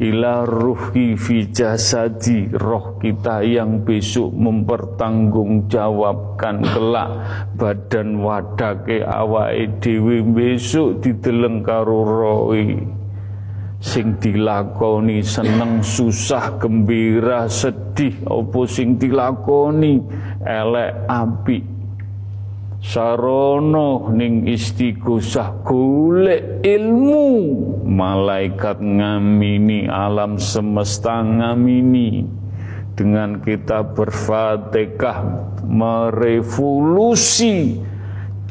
Ila ruhi fi jasadi. Roh kita yang besok mempertanggungjawabkan kelak badan wadake awake dhewe besok dideleng karo rohi sing dilakoni seneng susah gembira sedih. Opo sing dilakoni? Elek apik. Sarono ning istighosah golek ilmu. Malaikat ngamini alam semesta ngamini. Dengan kita berfatihah merevolusi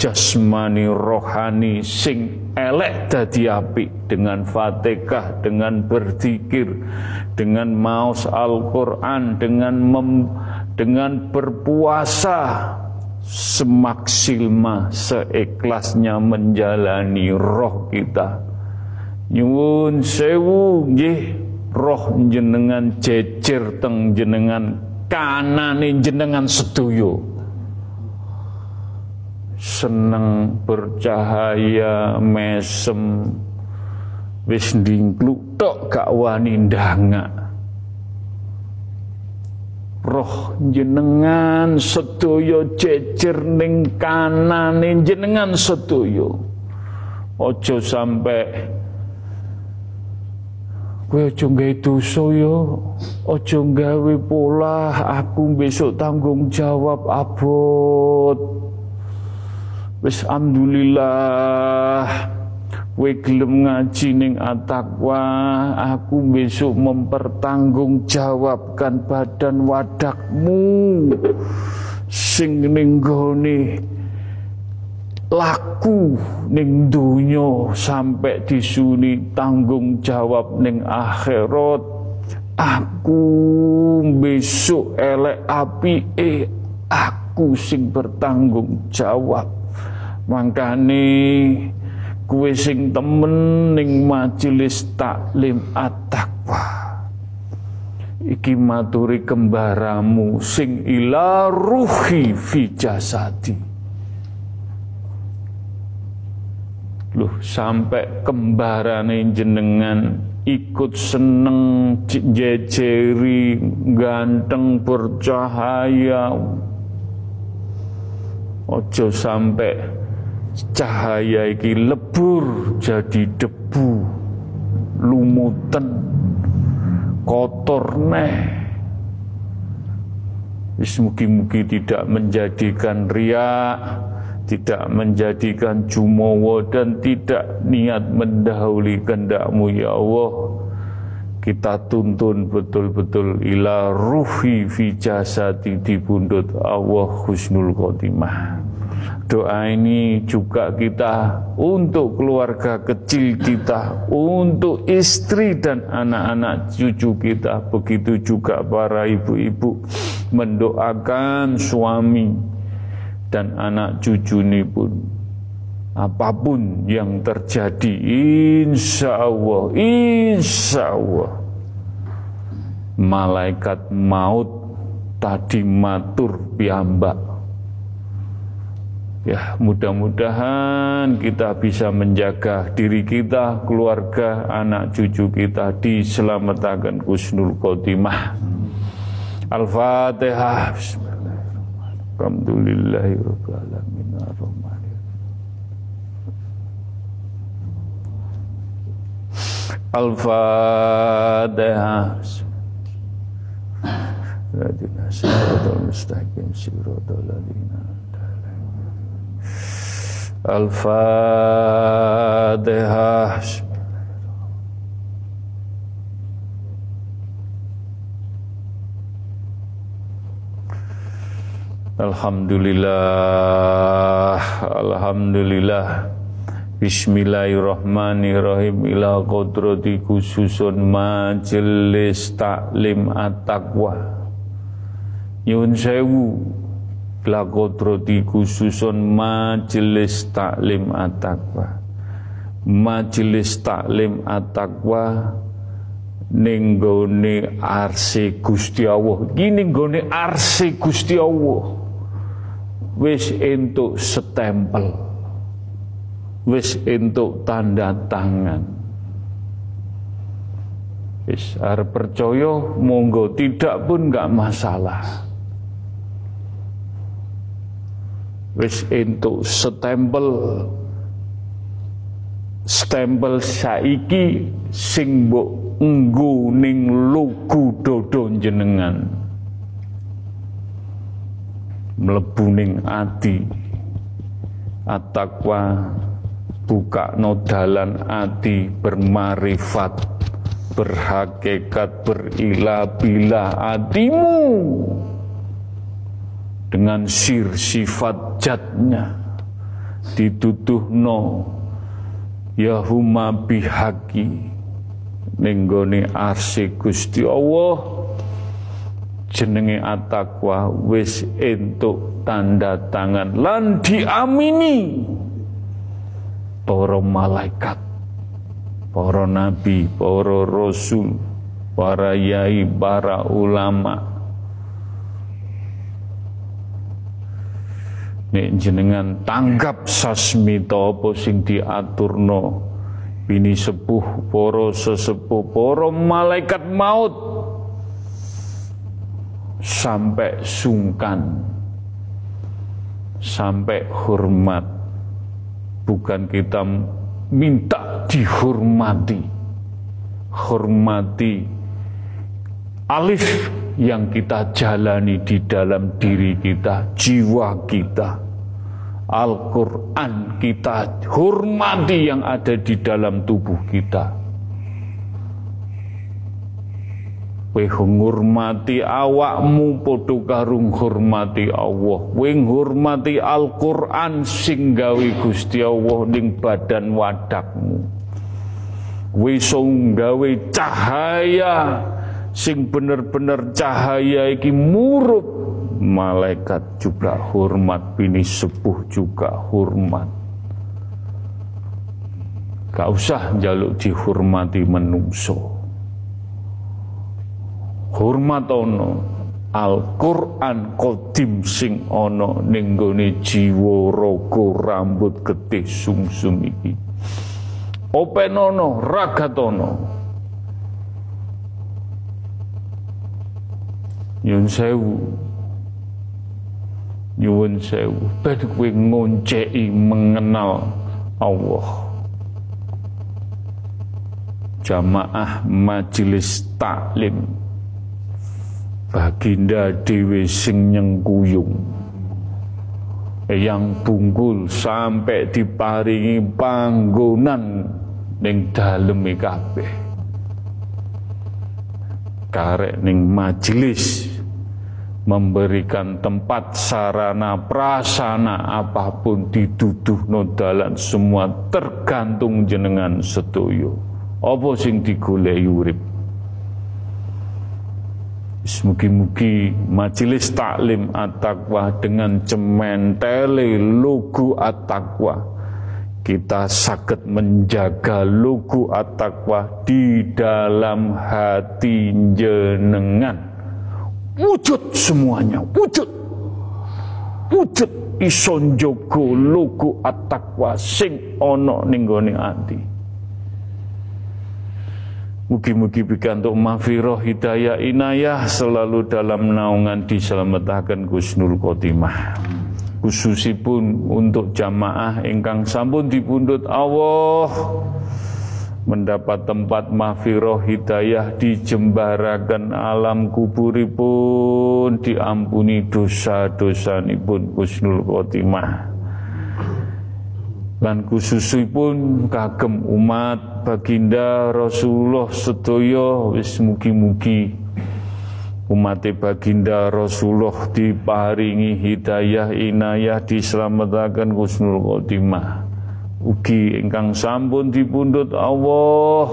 jasmani rohani sing elek dadi apik dengan fatihah dengan berzikir dengan maus Al-Qur'an dengan mem, dengan berpuasa semaksilma seikhlasnya menjalani roh kita. Nyuwun sewu nggih roh jenengan jejer teng jenengan kanane jenengan sedoyo seneng bercahaya mesem. Wis ndingkluk tok gak wani ndangak. Roh jenengan sedaya jejer ning kanane jenengan sedaya. Aja sampe kowe aja gawe dosa ya aja gawe pola aku besok tanggung jawab abot wis alhamdulillah. Kowe gelem ngaji ning atakwa, aku besok mempertanggungjawabkan badan wadakmu. Sing ning gone laku ning donya sampai disuni tanggung jawab ning akhirat. Aku besok elek api eh aku sing bertanggung jawab mangkane kue sing temen ning majelis taklim at-taqwa. Iki maturi kembaramu sing ila ruhi fi jasadi. Loh sampai kembarane jenengan ikut seneng jejeri ganteng bercahaya. Ojo sampai cahaya iki lebur jadi debu lumutan kotor neh. Mugi-mugi tidak menjadikan riak tidak menjadikan jumowo dan tidak niat mendahului kehendakmu ya Allah. Kita tuntun betul-betul ila ruhi fi jasadi di bundut Allah husnul khotimah Doa ini juga kita untuk keluarga kecil kita, untuk istri dan anak-anak cucu kita. Begitu juga para ibu-ibu mendoakan suami dan anak cucu ini pun. Apa pun yang terjadi insya Allah insya Allah. Malaikat maut tadi matur piyambak ya mudah-mudahan kita bisa menjaga diri kita keluarga anak cucu kita diselamatkan kusnul khotimah. Al-Fatihah. Alhamdulillahirrahmanirrahim Al-Fatihah. Ladina Al-Fatihah. Alhamdulillah Alhamdulillah. Bismillahirrahmanirrahim. Ila kodrati khususun majelis taklim at-taqwa. Nyun sewu ila kodrati khususun majelis taklim at-taqwa Majelis taklim at-taqwa ning gone arse Gusti Allah. Iki ning Gusti Allah. Wis entuk setempel. Wis entuk tanda tangan. Wis arep percaya monggo. Tidak pun enggak masalah wis entuk stempel stempel saiki sing mbok nggo ning lugu dodo jenengan mlebu ning ati. At-taqwa buka nodalan ati bermarifat berhakikat berilah bila hatimu dengan sir sifat jatnya ditutuh no yahuma bihaki nenggone arsi Gusti Allah jenenge atakwa wis entuk tanda tangan lan diamini para malaikat, para nabi, para rasul, para yai, para ulama. Nek jenengan tanggap sasmita apa sing diaturno? Bini sepuh, para sesepuh, para malaikat maut. Sampai sungkan. Sampai hormat. Bukan kita minta dihormati. Hormati alif yang kita jalani di dalam diri kita jiwa kita Al-Quran kita hormati yang ada di dalam tubuh kita Kowe ngurmati awakmu padha karo ngurmati Allah. Kowe ngurmati Al-Qur'an sing Gusti Allah ning badan wadakmu. Kowe iso gawe cahaya sing bener-bener cahaya iki murup malaikat juga hormat bini sepuh juga hormat. Gak usah jaluk dihormati menungso. Hormat ono Al-Qur'an kodim sing ono ning gone jiwa raga rambut getih sungsum iki. Open ono ragat ono nyun sewu. Nyuwun sewu. Ben kowe ngonceki mengenal Allah. Jamaah majelis taklim. Baginda Dewi sing nyengkuyung. Yang bungkul sampai diparingi panggonan ning daleme kabeh. Karek ning majelis memberikan tempat sarana prasana apa pun dituduh nodalan semua tergantung jenengan setuju apa sing digoleki urip? Mugi-mugi majelis taklim at-taqwa dengan cementele logo at-taqwa kita sakit menjaga lugu atakwa di dalam hati jenengan wujud semuanya wujud. Wujud ison jogo lugu atakwa sing ono ninggone ati Mugi-mugi pikantuk mafiroh hidayah inayah selalu dalam naungan diselamatkan Gusnul Khotimah. Khususipun untuk jamaah ingkang sampun dipundhut Allah mendapat tempat mahfiroh hidayah dijembarakan alam kuburipun. Diampuni dosa-dosa nipun husnul khotimah. Lan khususipun kagem umat baginda Rasulullah sedaya wis mugi-mugi umat baginda Rasulullah diparingi hidayah inayah diselamatkan husnul khotimah ugi ingkang sampun dipundhut Allah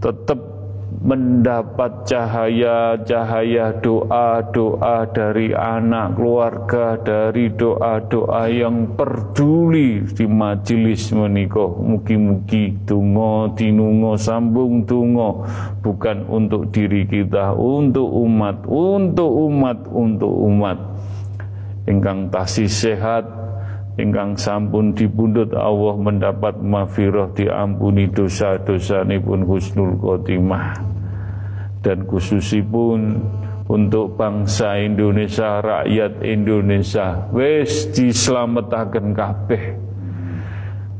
tetap mendapat cahaya-cahaya doa-doa dari anak keluarga dari doa-doa yang peduli di majelis menika. Mugi-mugi tungo tinungo sambung tungo bukan untuk diri kita untuk umat untuk umat untuk umat. Ingkang tasih sehat ingkang sampun dipundhut Allah mendapat mafirah diampuni dosa-dosa pun husnul khotimah. Dan khususipun untuk bangsa Indonesia, rakyat Indonesia wis dislametaken kabeh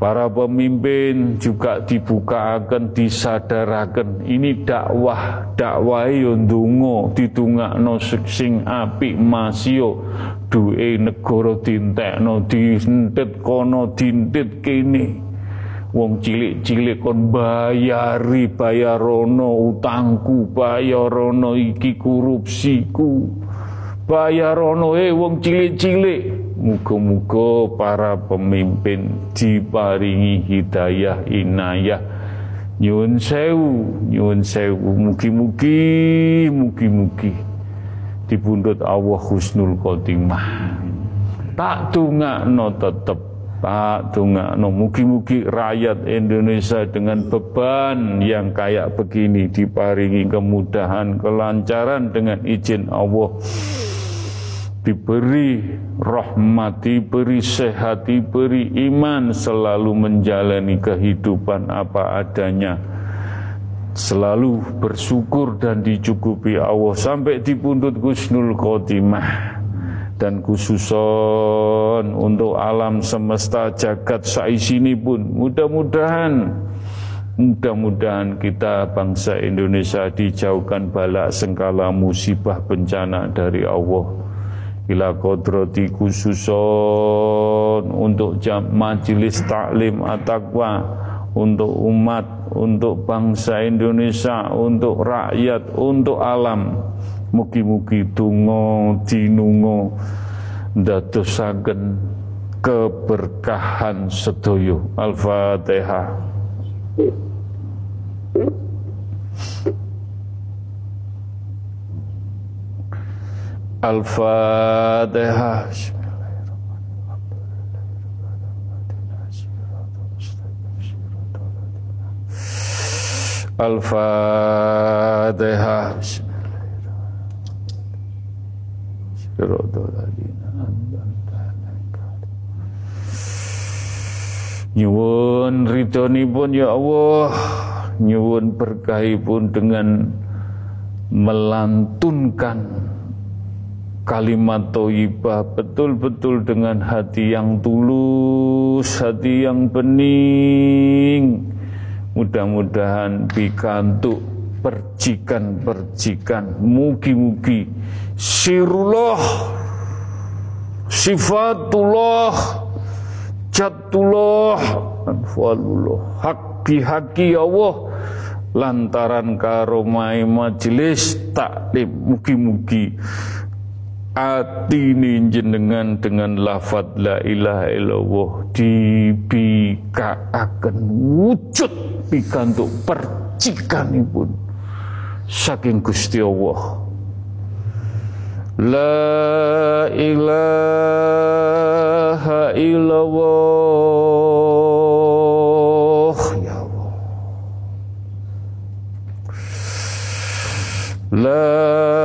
Para pemimpin juga dibukakan, disadarakan. Ini dakwah, dakwah yo ndonga ditungakno sing apik masio duwe negara dintekno dintet kono dintet kene. Wong cilik-cilik kon bayari bayarono utangku, bayarono iki korupsiku. Bayarono eh wong cilik-cilik Muga-muga para pemimpin diparingi hidayah inayah. Nyuwun sewu nyuwun sewu. Mugi-mugi mugi-mugi dipundhut Allah husnul khotimah. Tak tungakno tetep tak tungakno. Mugi-mugi rakyat Indonesia dengan beban yang kayak begini diparingi kemudahan kelancaran dengan izin Allah diberi rahmat, diberi sehat, diberi iman, selalu menjalani kehidupan apa adanya. Selalu bersyukur dan dicukupi Allah. Sampai di pundut Gusnul Khotimah. Dan khususon untuk alam semesta jagat saisini pun. Mudah-mudahan mudah-mudahan kita bangsa Indonesia dijauhkan balak sengkala musibah bencana dari Allah ila kodrati khususon untuk jam majelis taklim atakwa untuk umat, untuk bangsa Indonesia, untuk rakyat, untuk alam. Mugi-mugi tungo dinungo dadosaken keberkahan sedoyo. Al-Fatihah. Al-Fatihah. Al-Fatihah. Nyuwun pun ya Allah, nyuwun pun dengan melantunkan kalimat toibah betul-betul dengan hati yang tulus, hati yang bening. Mudah-mudahan bikantuk percikan-percikan, mugi-mugi sirullah, sifatullah, jatullah, anfalullah, hak haki Allah lantaran karomai majelis taklim mugi-mugi atini jenengan dengan lafad la ilaha illallah dibika akan wujud pikantuk percikanipun saking Gusti Allah. La ilaha illallah. Ya Allah. La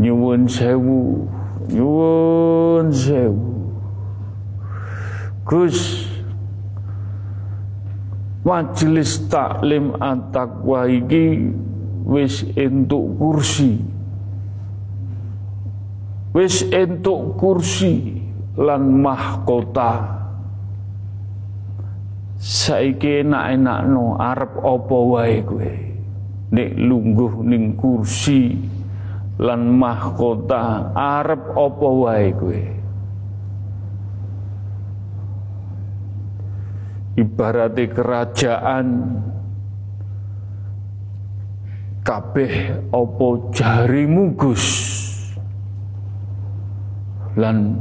Nyuwun sewu Nyuwun sewu Gus Majelis taklim at-taqwa iki wis entuk kursi. Wis entuk kursi lan mahkota. Saiki enak-enakno arep apa wae kowe? Nek lungguh ning kursi lan mahkota arep apa wae kowe? Ibarate kerajaan kabeh apa jarimu Gus? Lan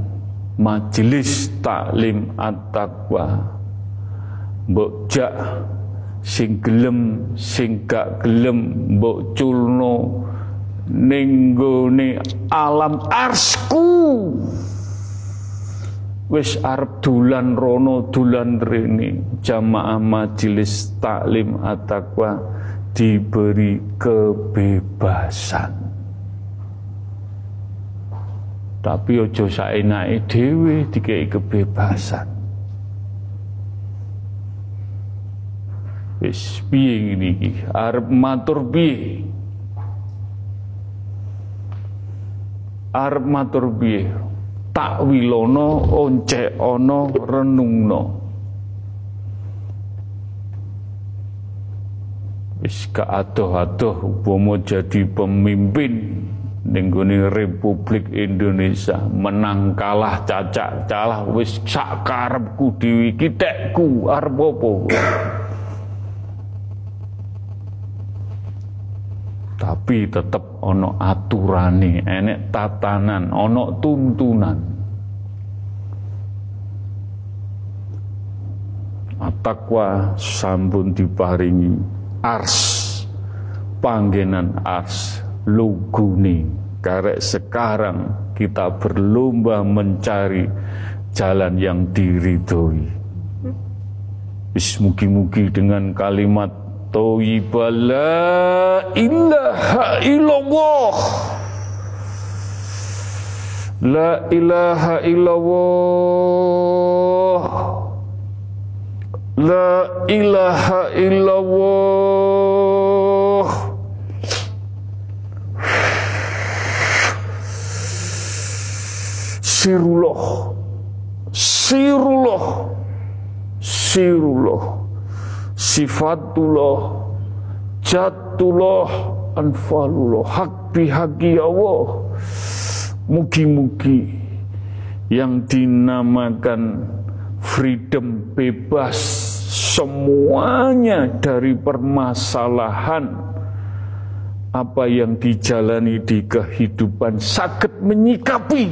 majelis taklim at-taqwa mbok sing gelem sing gak gelem mbok culno ning nggone alam arsku. Wis arep dulan rono dulan rene jamaah majelis taklim at-taqwa diberi kebebasan. Tapi ojo saenake dhewe dikei kebebasan. Wis piye ngene iki? Arep matur piye arep matur piye? Tak wilono oncekana renungno. Wis kaadoh-adoh upama jadi pemimpin ning Republik Indonesia. Menang kalah cacak calah wis sak karepku dhewe iki tekku arep apa tapi tetep ana aturane enek tatanan ana tuntunan. Atakwa sampun diparingi ars panggenan ars luguni karek sekarang kita berlomba mencari jalan yang diridhoi. Bismugi-mugi dengan kalimat Thayyibah la ilaha illallah. La ilaha illallah. La ilaha illallah. Sirullah. Sirullah. Sirullah Sifatullah Jatullah Anfalullah. Hak bihaki Allah. Mugi-mugi Yang dinamakan Freedom bebas Semuanya dari permasalahan apa yang dijalani di kehidupan sakit menyikapi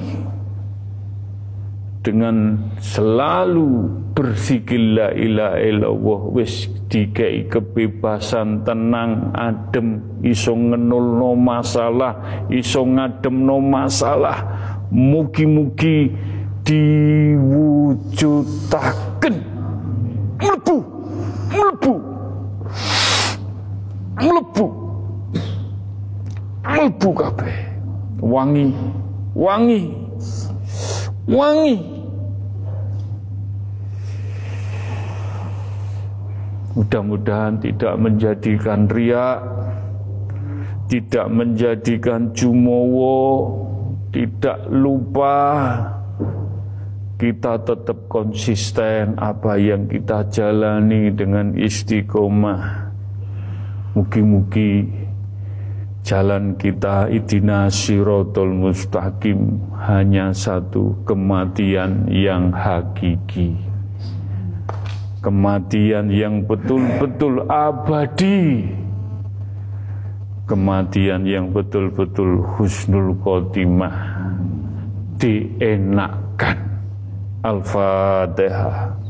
dengan selalu berzikir la ilaha illallah wis dikai kebebasan tenang adem iso no masalah iso no masalah mugi-mugi diwujudaken mlebu mlebu mlebu mlebu kabeh. Wangi wangi wangi Mudah-mudahan tidak menjadikan riak, tidak menjadikan jumowo, tidak lupa kita tetap konsisten apa yang kita jalani dengan istiqomah. Mugi-mugi jalan kita idina sirotol mustaqim. Hanya satu kematian yang hakiki. Kematian yang betul-betul abadi. Kematian yang betul-betul husnul khotimah. Dienakkan Al-Fatihah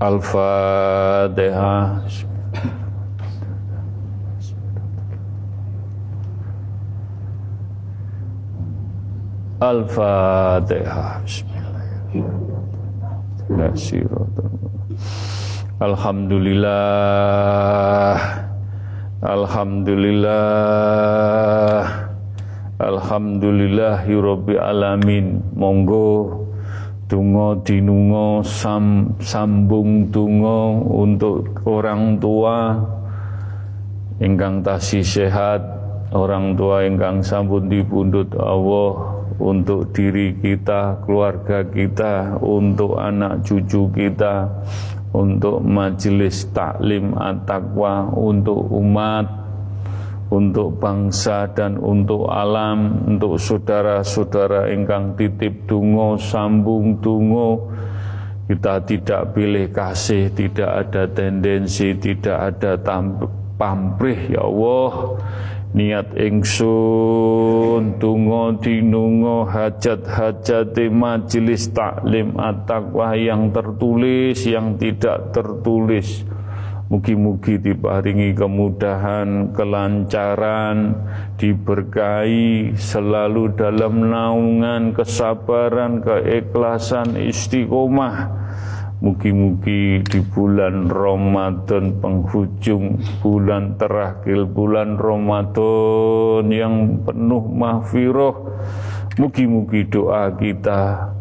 Al-Fatihah Al-Fatihah. Alhamdulillah. Alhamdulillah. Alhamdulillahirabbil alamin. Monggo tungo dinungo sam, sambung tungo untuk orang tua. Ingkang tasih sehat orang tua ingkang sampun dipundhut Allah untuk diri kita, keluarga kita, untuk anak cucu kita, untuk majelis taklim at-taqwa, untuk umat, untuk bangsa dan untuk alam, untuk saudara-saudara ingkang titip dungo, sambung dungo, kita tidak pilih kasih, tidak ada tendensi, tidak ada pamrih ya Allah. Niat ingsun tungo dinungo hajat-hajat majelis taklim at-taqwa yang tertulis yang tidak tertulis Mugi-mugi diparingi kemudahan, kelancaran, diberkahi selalu dalam naungan, kesabaran, keikhlasan, istiqomah. Mugi-mugi di bulan Ramadan penghujung bulan terakhir bulan Ramadan yang penuh mahfirah Mugi-mugi doa kita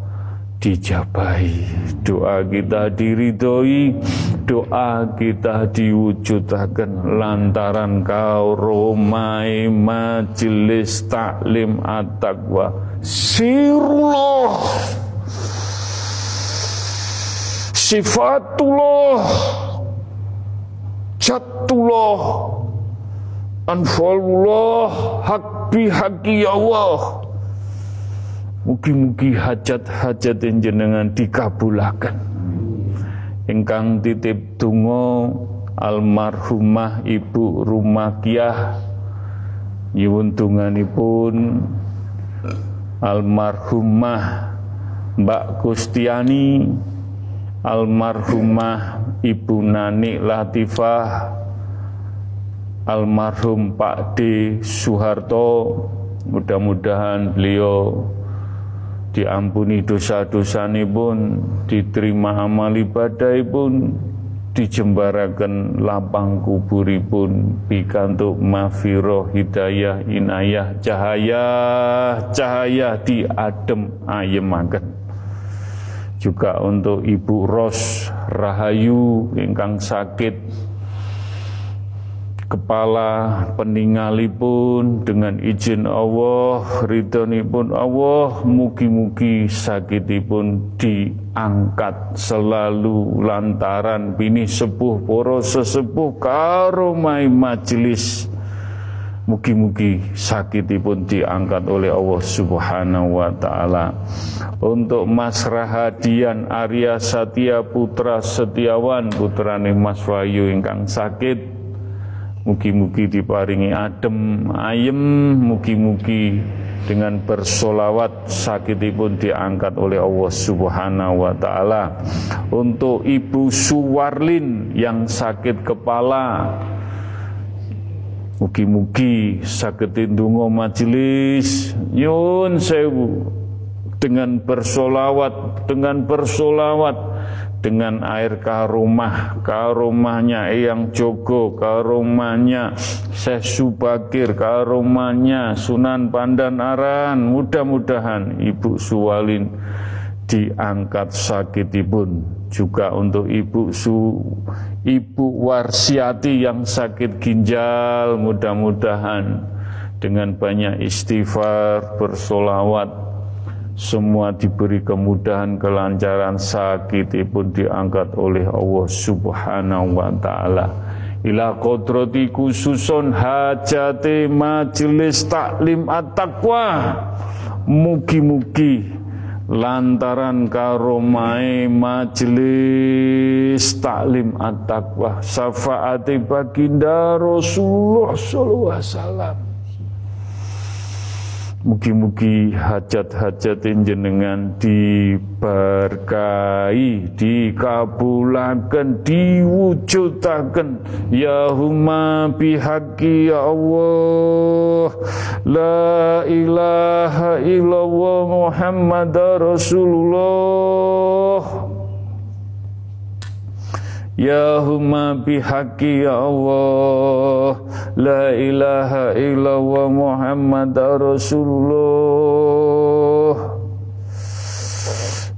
dijabahi. Doa kita diridhoi doa kita diwujudakan lantaran kau romai majelis taklim at-taqwa. Sirullah. Sifatullah. Jatullah. Anfalullah. Hak bihaki ya Allah Mugi-mugi hajat-hajat jenengan dikabulakan Engkang titip tungo almarhumah Ibu Rumakiah Nyuwun tunganipun almarhumah Mbak Kustiani almarhumah Ibu Nani Latifah almarhum Pak D. Soeharto mudah-mudahan beliau diampuni dosa-dosa pun diterima amal ibadah pun dijembarakan lapang kuburipun pikantuk mafiroh hidayah inayah cahaya cahaya di adem ayemaken. Juga untuk Ibu Ros Rahayu ingkang sakit kepala peningalipun dengan izin Allah ridhonipun Allah mugi-mugi sakitipun diangkat selalu lantaran bini sepuh poro sesepuh karo majelis Mugi-mugi sakitipun diangkat oleh Allah Subhanahu wa taala. Untuk Mas Rahadian Arya Satya Putra Setiawan putrane Mas Wahyu ingkang sakit Mugi-mugi diparingi adem, ayem, mugi-mugi dengan bersolawat sakitipun diangkat oleh Allah Subhanahu wa taala. Untuk Ibu Suwarlin yang sakit kepala, Mugi-mugi sakit ndonga majelis yun sewu dengan bersolawat dengan bersolawat dengan air karumah karumahnya Eyang Jogo karumahnya Syekh Subakir karumahnya Sunan Pandan Aran mudah-mudahan Ibu Suwalin diangkat sakitipun juga untuk Ibu Su Ibu Warsiati yang sakit ginjal. Mudah-mudahan dengan banyak istighfar bersolawat semua diberi kemudahan, kelancaran, sakit pun diangkat oleh Allah Subhanahu wa taala. Ila kodrati khususun hajati majelis taklim at-taqwa. Mugi-mugi lantaran karomai majelis taklim at-taqwa syafaati baginda Rasulullah sallallahu alaihi wasallam Mugi-mugi hajat-hajat jenengan diberkahi, dikabulaken, diwujudaken. Ya huma bihaqi ya Allah. La ilaha illallah Muhammad Rasulullah. Ya huma bihaqi ya Allah La ilaha illallah Muhammad Rasulullah.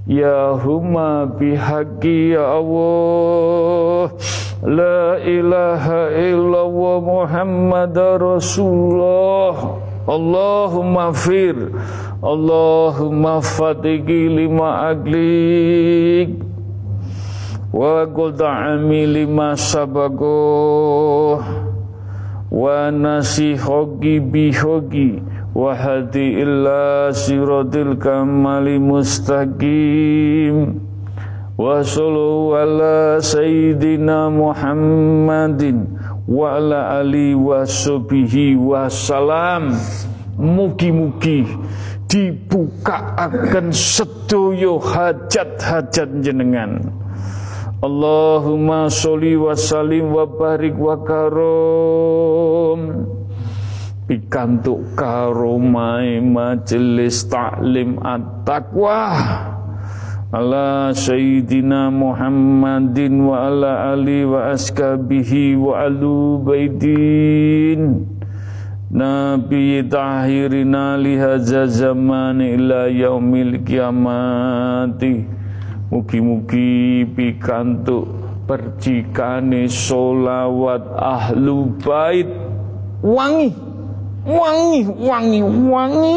Ya huma bihaqi ya Allah La ilaha illallah Muhammad Rasulullah. Allahumma fir Allahumma fatiki lima aglik wa qul ta'ami lima sabago. Wa nasihogi bihogi wa hadi illa siratil kamali mustaqim. Wa sallu ala sayyidina Muhammadin. Wa ala ali wa sahbihi wa salam. Mugi-mugi dibuka akan sedoyo hajat-hajat jenengan Allahumma sholli wa salim wa barik wa karom. Pikantuk karomai majelis taklim at-taqwa. Ala sayyidina Muhammadin wa ala ali wa askabihi wa alu baidin. Nabi tahirina lihaza zaman ila yaumil kiamati Mugi-mugi pikantuk percikane solawat ahlu bait. Wangi wangi wangi wangi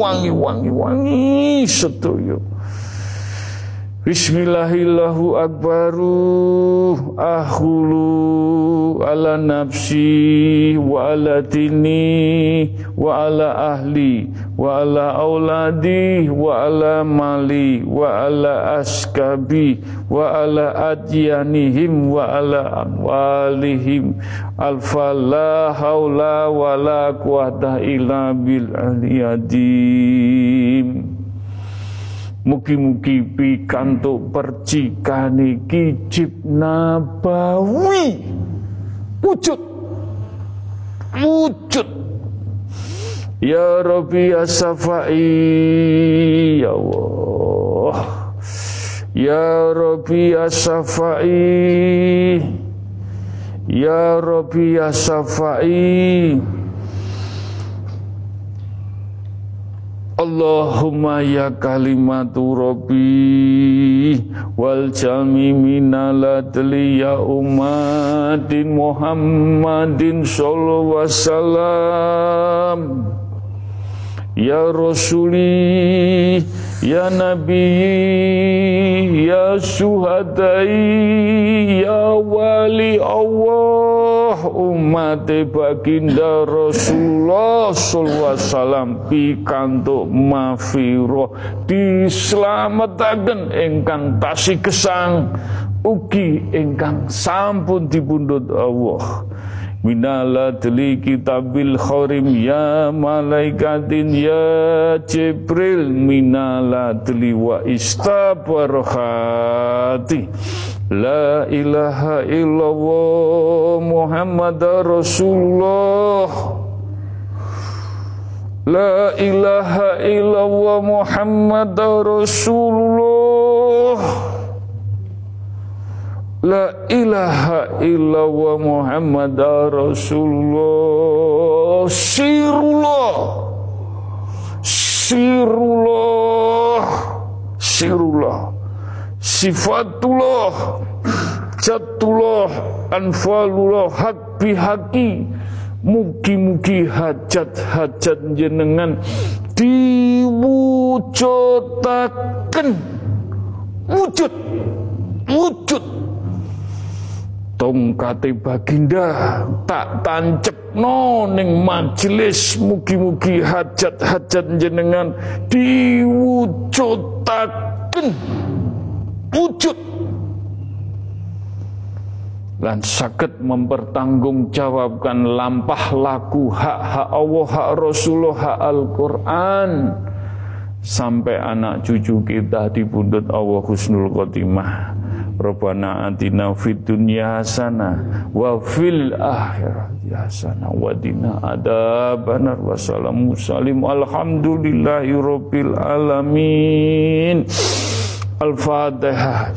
wangi wangi wangi sedoyo Bismillahillahu akbaru ahulu ala nafsi wa ala dini wa ala ahli wa ala auladi wa ala mali wa ala askabi wa ala adyanihim wa ala amwalihim. Alfa la haula wa la quwata illa bil aliyadim Mugi-mugi pikantuk percikane kijib nabawi wujud. Wujud. Ya Rabbi ya Safai Ya Allah. Ya Rabbi ya Ya Rabbi ya Allahumma ya kalimatu rabbi wal jami minaladli ya umatin Muhammadin sallallahu wasallam. Ya Rasuli Ya Nabi Ya Suhadai Ya Wali Allah Umat baginda Rasulullah Sallallahu Wasallam Pikantuk mafiroh Diselamatkan engkang tasih kesang Ugi engkang sampun dibundut Allah Minaladli kitabil khorim ya malaikatin ya Jibril. Minaladli wa istabarhati. La ilaha illallah Muhammad Rasulullah. La ilaha illallah Muhammad Rasulullah La ilaha illallah Muhammad Rasulullah. Sirullah. Sirullah. Sirullah. Sifatullah. Jatullah. Anfalullah. Hak bihaki. Mugi-mugi hajat-hajat jenengan Diwujudaken. Wujud. Wujud tongkate baginda tak tancep no ning majelis mugi-mugi hajat-hajat jenengan diwujudaken. Wujud. Lan sakit mempertanggungjawabkan lampah laku hak-hak Allah, hak Rasulullah, hak Al-Quran. Sampai anak cucu kita di pundut Allah Husnul Khotimah Rabbana atina fid dunya hasanah wa fil akhirati hasanah wa dina adzabannar. Wa salim alhamdulillahi rabbil alamin. Al-fatihah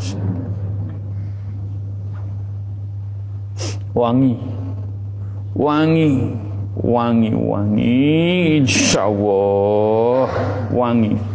wangi. Wangi. Wangi wangi. Insyaallah wangi